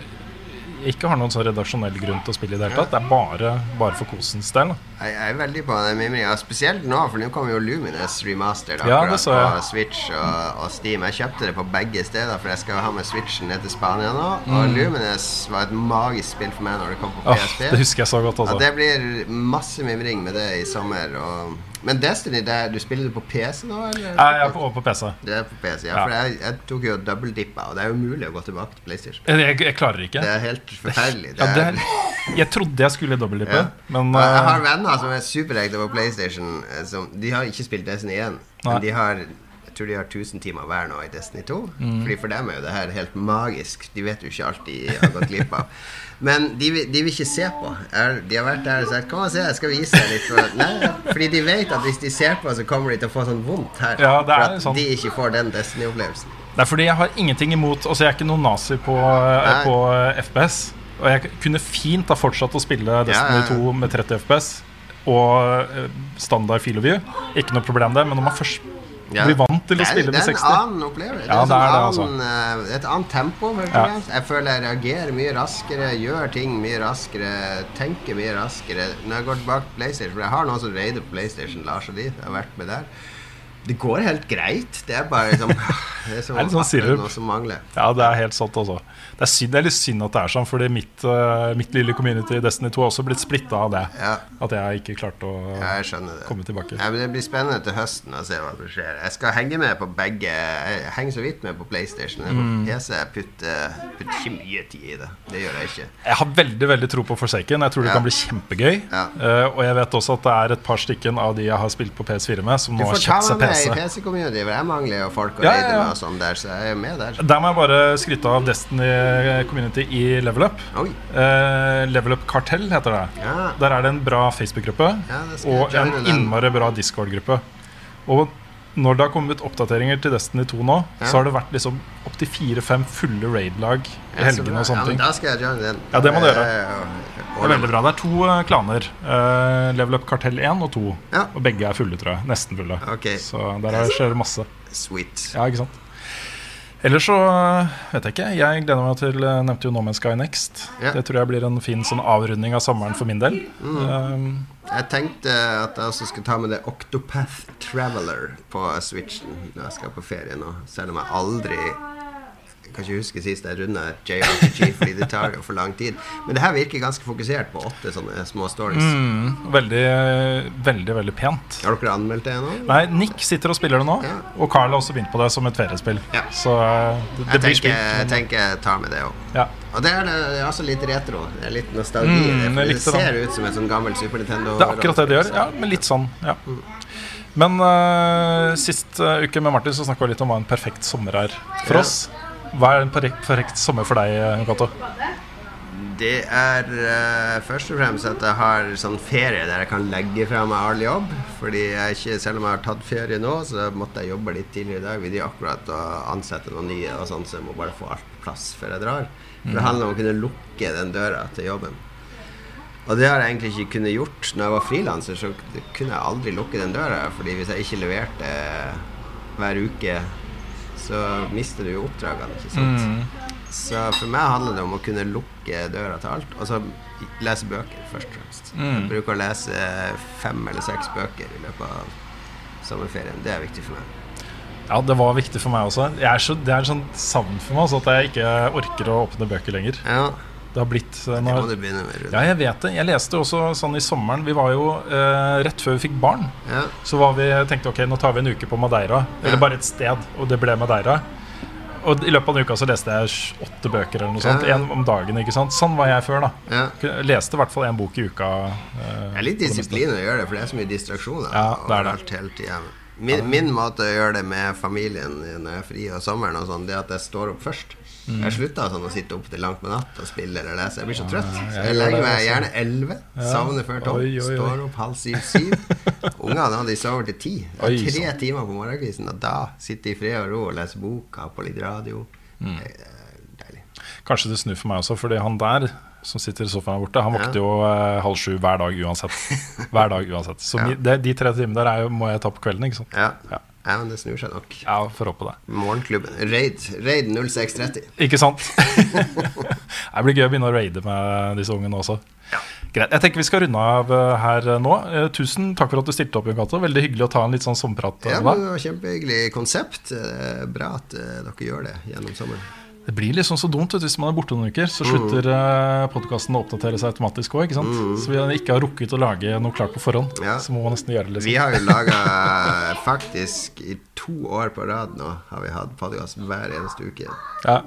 ikke har noen sånn redaksjonell grunn til å spille i det hele tatt. Det er bare, bare for kosens del. Jeg, jeg er veldig på den mimringa, spesielt nå, for nå kommer jo Lumines remastered Ja, akkurat jeg. på Switch og, og Steam. Jeg kjøpte det på begge steder, for jeg skal ha med Switchen ned til Spania nå. Og Lumines var et magisk spill for meg når det kom på PSP. Oh, det husker jeg så godt. Ja, Altså. det blir masse mimring med det i sommer. Og... Men Destiny, det er, du spiller det på PC nå, eller? Jeg er på, på PC. Det er på PC, ja. Ja. For jeg, jeg tok jo double-dippa, og det er jo mulig å gå tilbake til PlayStation. Jeg, jeg, klarer ikke. Det er helt forferdelig. Ja, det er- er, jeg trodde jeg skulle dobbeltdippe, Ja. men uh... jeg har eh, venner som er superekte på PlayStation. eh, Som, de har ikke spilt Destiny 1, Nei. men de har jeg tror de har 1000 timer hver nå i Destiny 2. Mm. Fordi For dem er jo det her helt magisk. De vet jo ikke alt de har gått glipp av. Men de, de vil ikke se på. De har vært der og sagt 'Kom og se, jeg skal vise deg litt'. Nei, fordi de vet at hvis de ser på, så kommer de til å få sånn vondt her. Ja, det er for at sånn. de ikke får den Destiny-opplevelsen. det er fordi jeg har ingenting imot Altså, jeg er ikke noen nazi på, eh, på eh, FPS. Og jeg kunne fint ha fortsatt å spille Destiny Ja, ja, ja. 2 med 30 FPS og standard Feel of view, Ikke noe problem det, men når man først Ja. blir vant til å spille med Det er en annen opplevelse. Ja, det er, det, en altså. eh, et annet tempo. Ja. Jeg føler jeg reagerer mye raskere, gjør ting mye raskere, tenker mye raskere. Når jeg går tilbake til PlayStation, for jeg har noen som raider på PlayStation, Lars og de, jeg har vært med der. Det går helt greit. Det er bare liksom Det er så Det er litt sånn sirup. Ja, det er helt sant også. Det er, synd, det er litt synd at det er sånn, fordi mitt, uh, mitt lille community i Destiny 2 har også blitt splitta av det. Ja. At jeg ikke klarte å jeg komme tilbake. Ja, men det blir spennende til høsten å se hva som skjer. Jeg skal henge med på begge. Jeg henger så vidt med på PlayStation. Men Mm. På PC jeg putter, putter ikke mye tid i det. Det gjør jeg ikke. Jeg har veldig veldig tro på Forsaken. Jeg tror det Ja. kan bli kjempegøy. Ja. Eh, og jeg vet også at det er et par stykken av de jeg har spilt på PS4 med, som nå har kjøpt seg meg med i PC-community, for jeg mangler jo folk å Ja, raide med og sånn der, så jeg er med der. Der må jeg bare skryte av Destiny Community i Level Up. Eh, Level Up Kartell heter det. Ja. Der er det en bra Facebook-gruppe jeg og en innmari bra Discord-gruppe. Og når det har kommet oppdateringer til Destiny 2 nå, Ja. så har det vært liksom opptil fire-fem fulle raid-lag i Ja, helgene og Ja, sånne ting. da skal jeg joine den. Ja, det må du gjøre. Det er veldig bra. Det er to eh, klaner. Uh, Level Up Kartell 1 og 2. Ja. Og begge er fulle, tror jeg. Nesten fulle. Okay. Så der er- skjer det masse. Sweet. Ja, ikke sant? Ellers så eh, vet jeg ikke. Jeg gleder meg til Jeg Nevnte jo No Man's Sky Next. Ja. Det tror jeg blir en fin sånn avrunding av sommeren for min del. Um, Jeg tenkte at jeg også skulle ta med det Octopath Traveler på Switchen når jeg skal på ferie nå. Selv om jeg aldri kan ikke huske sist jeg runda JRPG, fordi det tar jo for lang tid. Men det her virker ganske fokusert på åtte sånne små stories. mm, veldig, veldig veldig pent. Har dere anmeldt det nå? Nei, Nick sitter og spiller det nå, Ja. og Carl har også begynt på det som et feriespill. Ja. Så eh, det, det blir spilt. jeg tenker jeg tar med det òg. Ja. Og det er, det er også litt retro. Det er litt nostalgi. Mm, det, det ser det. ser ut som et sånn gammelt Super Nintendo. Det er akkurat det det gjør. Ja, men litt sånn. Ja. Men uh, sist uh, uke med Martin så snakka vi litt om hva en perfekt sommer er for Ja. oss. Hva er en perfekt, sommer for deg, eh, Cato? Det er uh, først og fremst at jeg har sånn ferie der jeg kan legge fra meg all jobb. Fordi jeg ikke, selv om jeg har tatt ferie nå, så måtte jeg jobbe litt tidligere i dag. Vi de akkurat å ansette noen nye, og sånn, så jeg må bare få alt på plass før jeg drar. For det handler om å kunne lukke den døra til jobben. Og det har jeg egentlig ikke kunnet gjort. Når jeg var frilanser, så kunne jeg aldri lukke den døra. Fordi hvis jeg ikke leverte hver uke, så mister du jo oppdragene. ikke sant? Så for meg handler det om å kunne lukke døra til alt, og så lese bøker, først og fremst. Jeg bruker å lese fem eller seks bøker i løpet av sommerferien. Det er viktig for meg. Ja, det var viktig for meg også. Jeg er så, det er sånn savn for meg også, at jeg ikke orker å åpne bøker lenger. Ja, Det har blitt eh, det må du begynne med, Ja, jeg vet det. Jeg leste også sånn i sommeren. Vi var jo eh, rett før vi fikk barn. Ja. Så var vi, tenkte ok, nå tar vi en uke på Madeira. Eller Ja. bare et sted, og det ble Madeira. Og i løpet av den uka så leste jeg åtte bøker eller noe sånt. Ja. En om dagen. ikke sant? Sånn var jeg før, da. Ja. Jeg leste i hvert fall én bok i uka. eh, Det er litt det disiplin å gjøre det, for det er så mye distraksjoner Ja, det er det. overalt hele tiden. Min, min måte å gjøre det med familien når jeg er fri og sommeren, og sånn, det er at jeg står opp først. Mm. Jeg slutta sånn å sitte opp til langt med natt og spille eller lese. Jeg blir så trøtt. Så jeg legger meg gjerne elleve. Savner før tolv. Står opp halv syv-syv. Ungene de sover til ti. Tre timer på morgenkvisten, og da sitter de i fred og ro og leser boka på litt radio. Mm. Deilig. Kanskje det snur for meg også, fordi han der som sitter i sofaen her borte, han våkner jo eh, halv sju hver dag uansett. Hver dag uansett. Så Ja. de, de tre timene der er jo, må jeg ta på kvelden, ikke sant. Ja. Ja. Ja, men det snur seg nok. Ja, får håpe det. Morgenklubben. Raid. Raid 0630. Ikke sant? det blir gøy å begynne å raide med disse ungene også. Ja. Greit. Jeg tenker vi skal runde av eh, her nå. Eh, tusen takk for at du stilte opp, Jon Cato. Veldig hyggelig å ta en litt sånn sommerprat. Ja, det var Kjempehyggelig konsept. Eh, Bra at eh, dere gjør det gjennom sommeren. Det blir liksom så dumt hvis man er borte noen uker. Så slutter mm. podkasten å oppdatere seg automatisk òg. Så vi ikke har rukket å lage noe klart på forhånd. Ja. Så må man nesten gjøre det. Liksom. Vi har jo laga faktisk i to år på rad nå har vi hatt podkast hver eneste uke. Ja.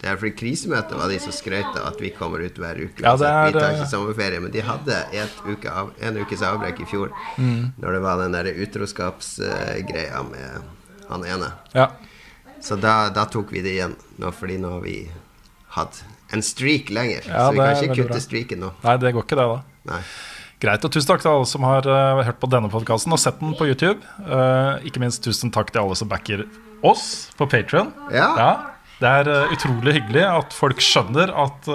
Det er fordi Krisemøtet var de som skrøt av at vi kommer ut hver uke. Ja, det er, vi tar eh, ikke sommerferie, men de hadde uke av, en ukes avbrekk i fjor. Mm. Når det var den der utroskapsgreia med han ene. ja. Så da, da tok vi det igjen, nå, fordi nå har vi hatt en streak lenger. Ja, så vi kan ikke kutte bra. streaken nå. Nei, det går ikke, det, da. Nei. Greit, og Tusen takk til alle som har uh, hørt på denne podkasten og sett den på YouTube. Uh, ikke minst tusen takk til alle som backer oss på Patrion. Ja. det er uh, utrolig hyggelig at folk skjønner at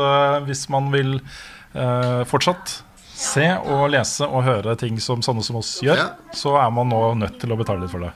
hvis man vil fortsatt se og lese og høre ting som sånne som oss gjør, Ja. så er man nå nødt til å betale litt for det.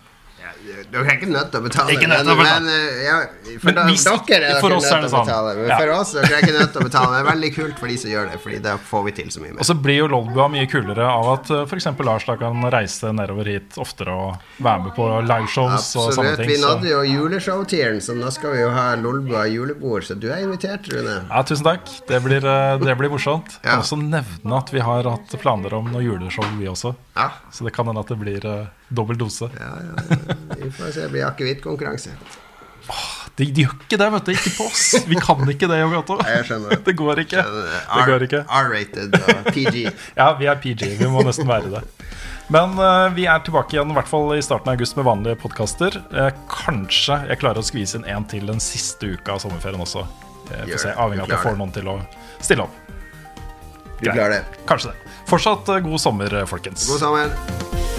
Dere er ikke nødt til å betale. Ikke nødt til å betale. men, men, ja, for da, hvis- dere er for dere oss nødt til å sånn. betale. Men for oss dere er ikke nødt til å betale. Det er veldig kult for de som gjør det, Fordi da får vi til så mye mer. Og så blir jo Lolbua mye kulere av at uh, f.eks. Lars da kan reise nedover hit oftere og være med på liveshows og sånne Absolutt. ting. Vi nådde jo juleshow-tieren, så nå skal vi jo ha Lolbua julebord. Så du er invitert, Rune. Ja, tusen takk. Det blir, uh, det blir morsomt. Jeg kan også nevne at vi har hatt planer om noe juleshow, vi også. Ja. Så det kan hende at det blir uh, dobbel dose. Ja, ja. Vi får se. Det blir akevittkonkurranse. De, de gjør ikke det, vet du. Ikke på oss. Vi kan ikke det, Jon Gato. Jeg skjønner det. Det går ikke. Det går ikke. R-rated og PG. Ja, vi er PG. Vi må nesten være det. Men uh, vi er tilbake igjen i hvert fall i starten av august med vanlige podkaster. kanskje jeg klarer å skvise inn en til den siste uka av sommerferien også. Uh, Gjør se. Avhengig av at jeg får noen til å stille opp. Du klarer det. Kanskje det. Fortsatt eh, god sommer, eh, folkens. God sommer.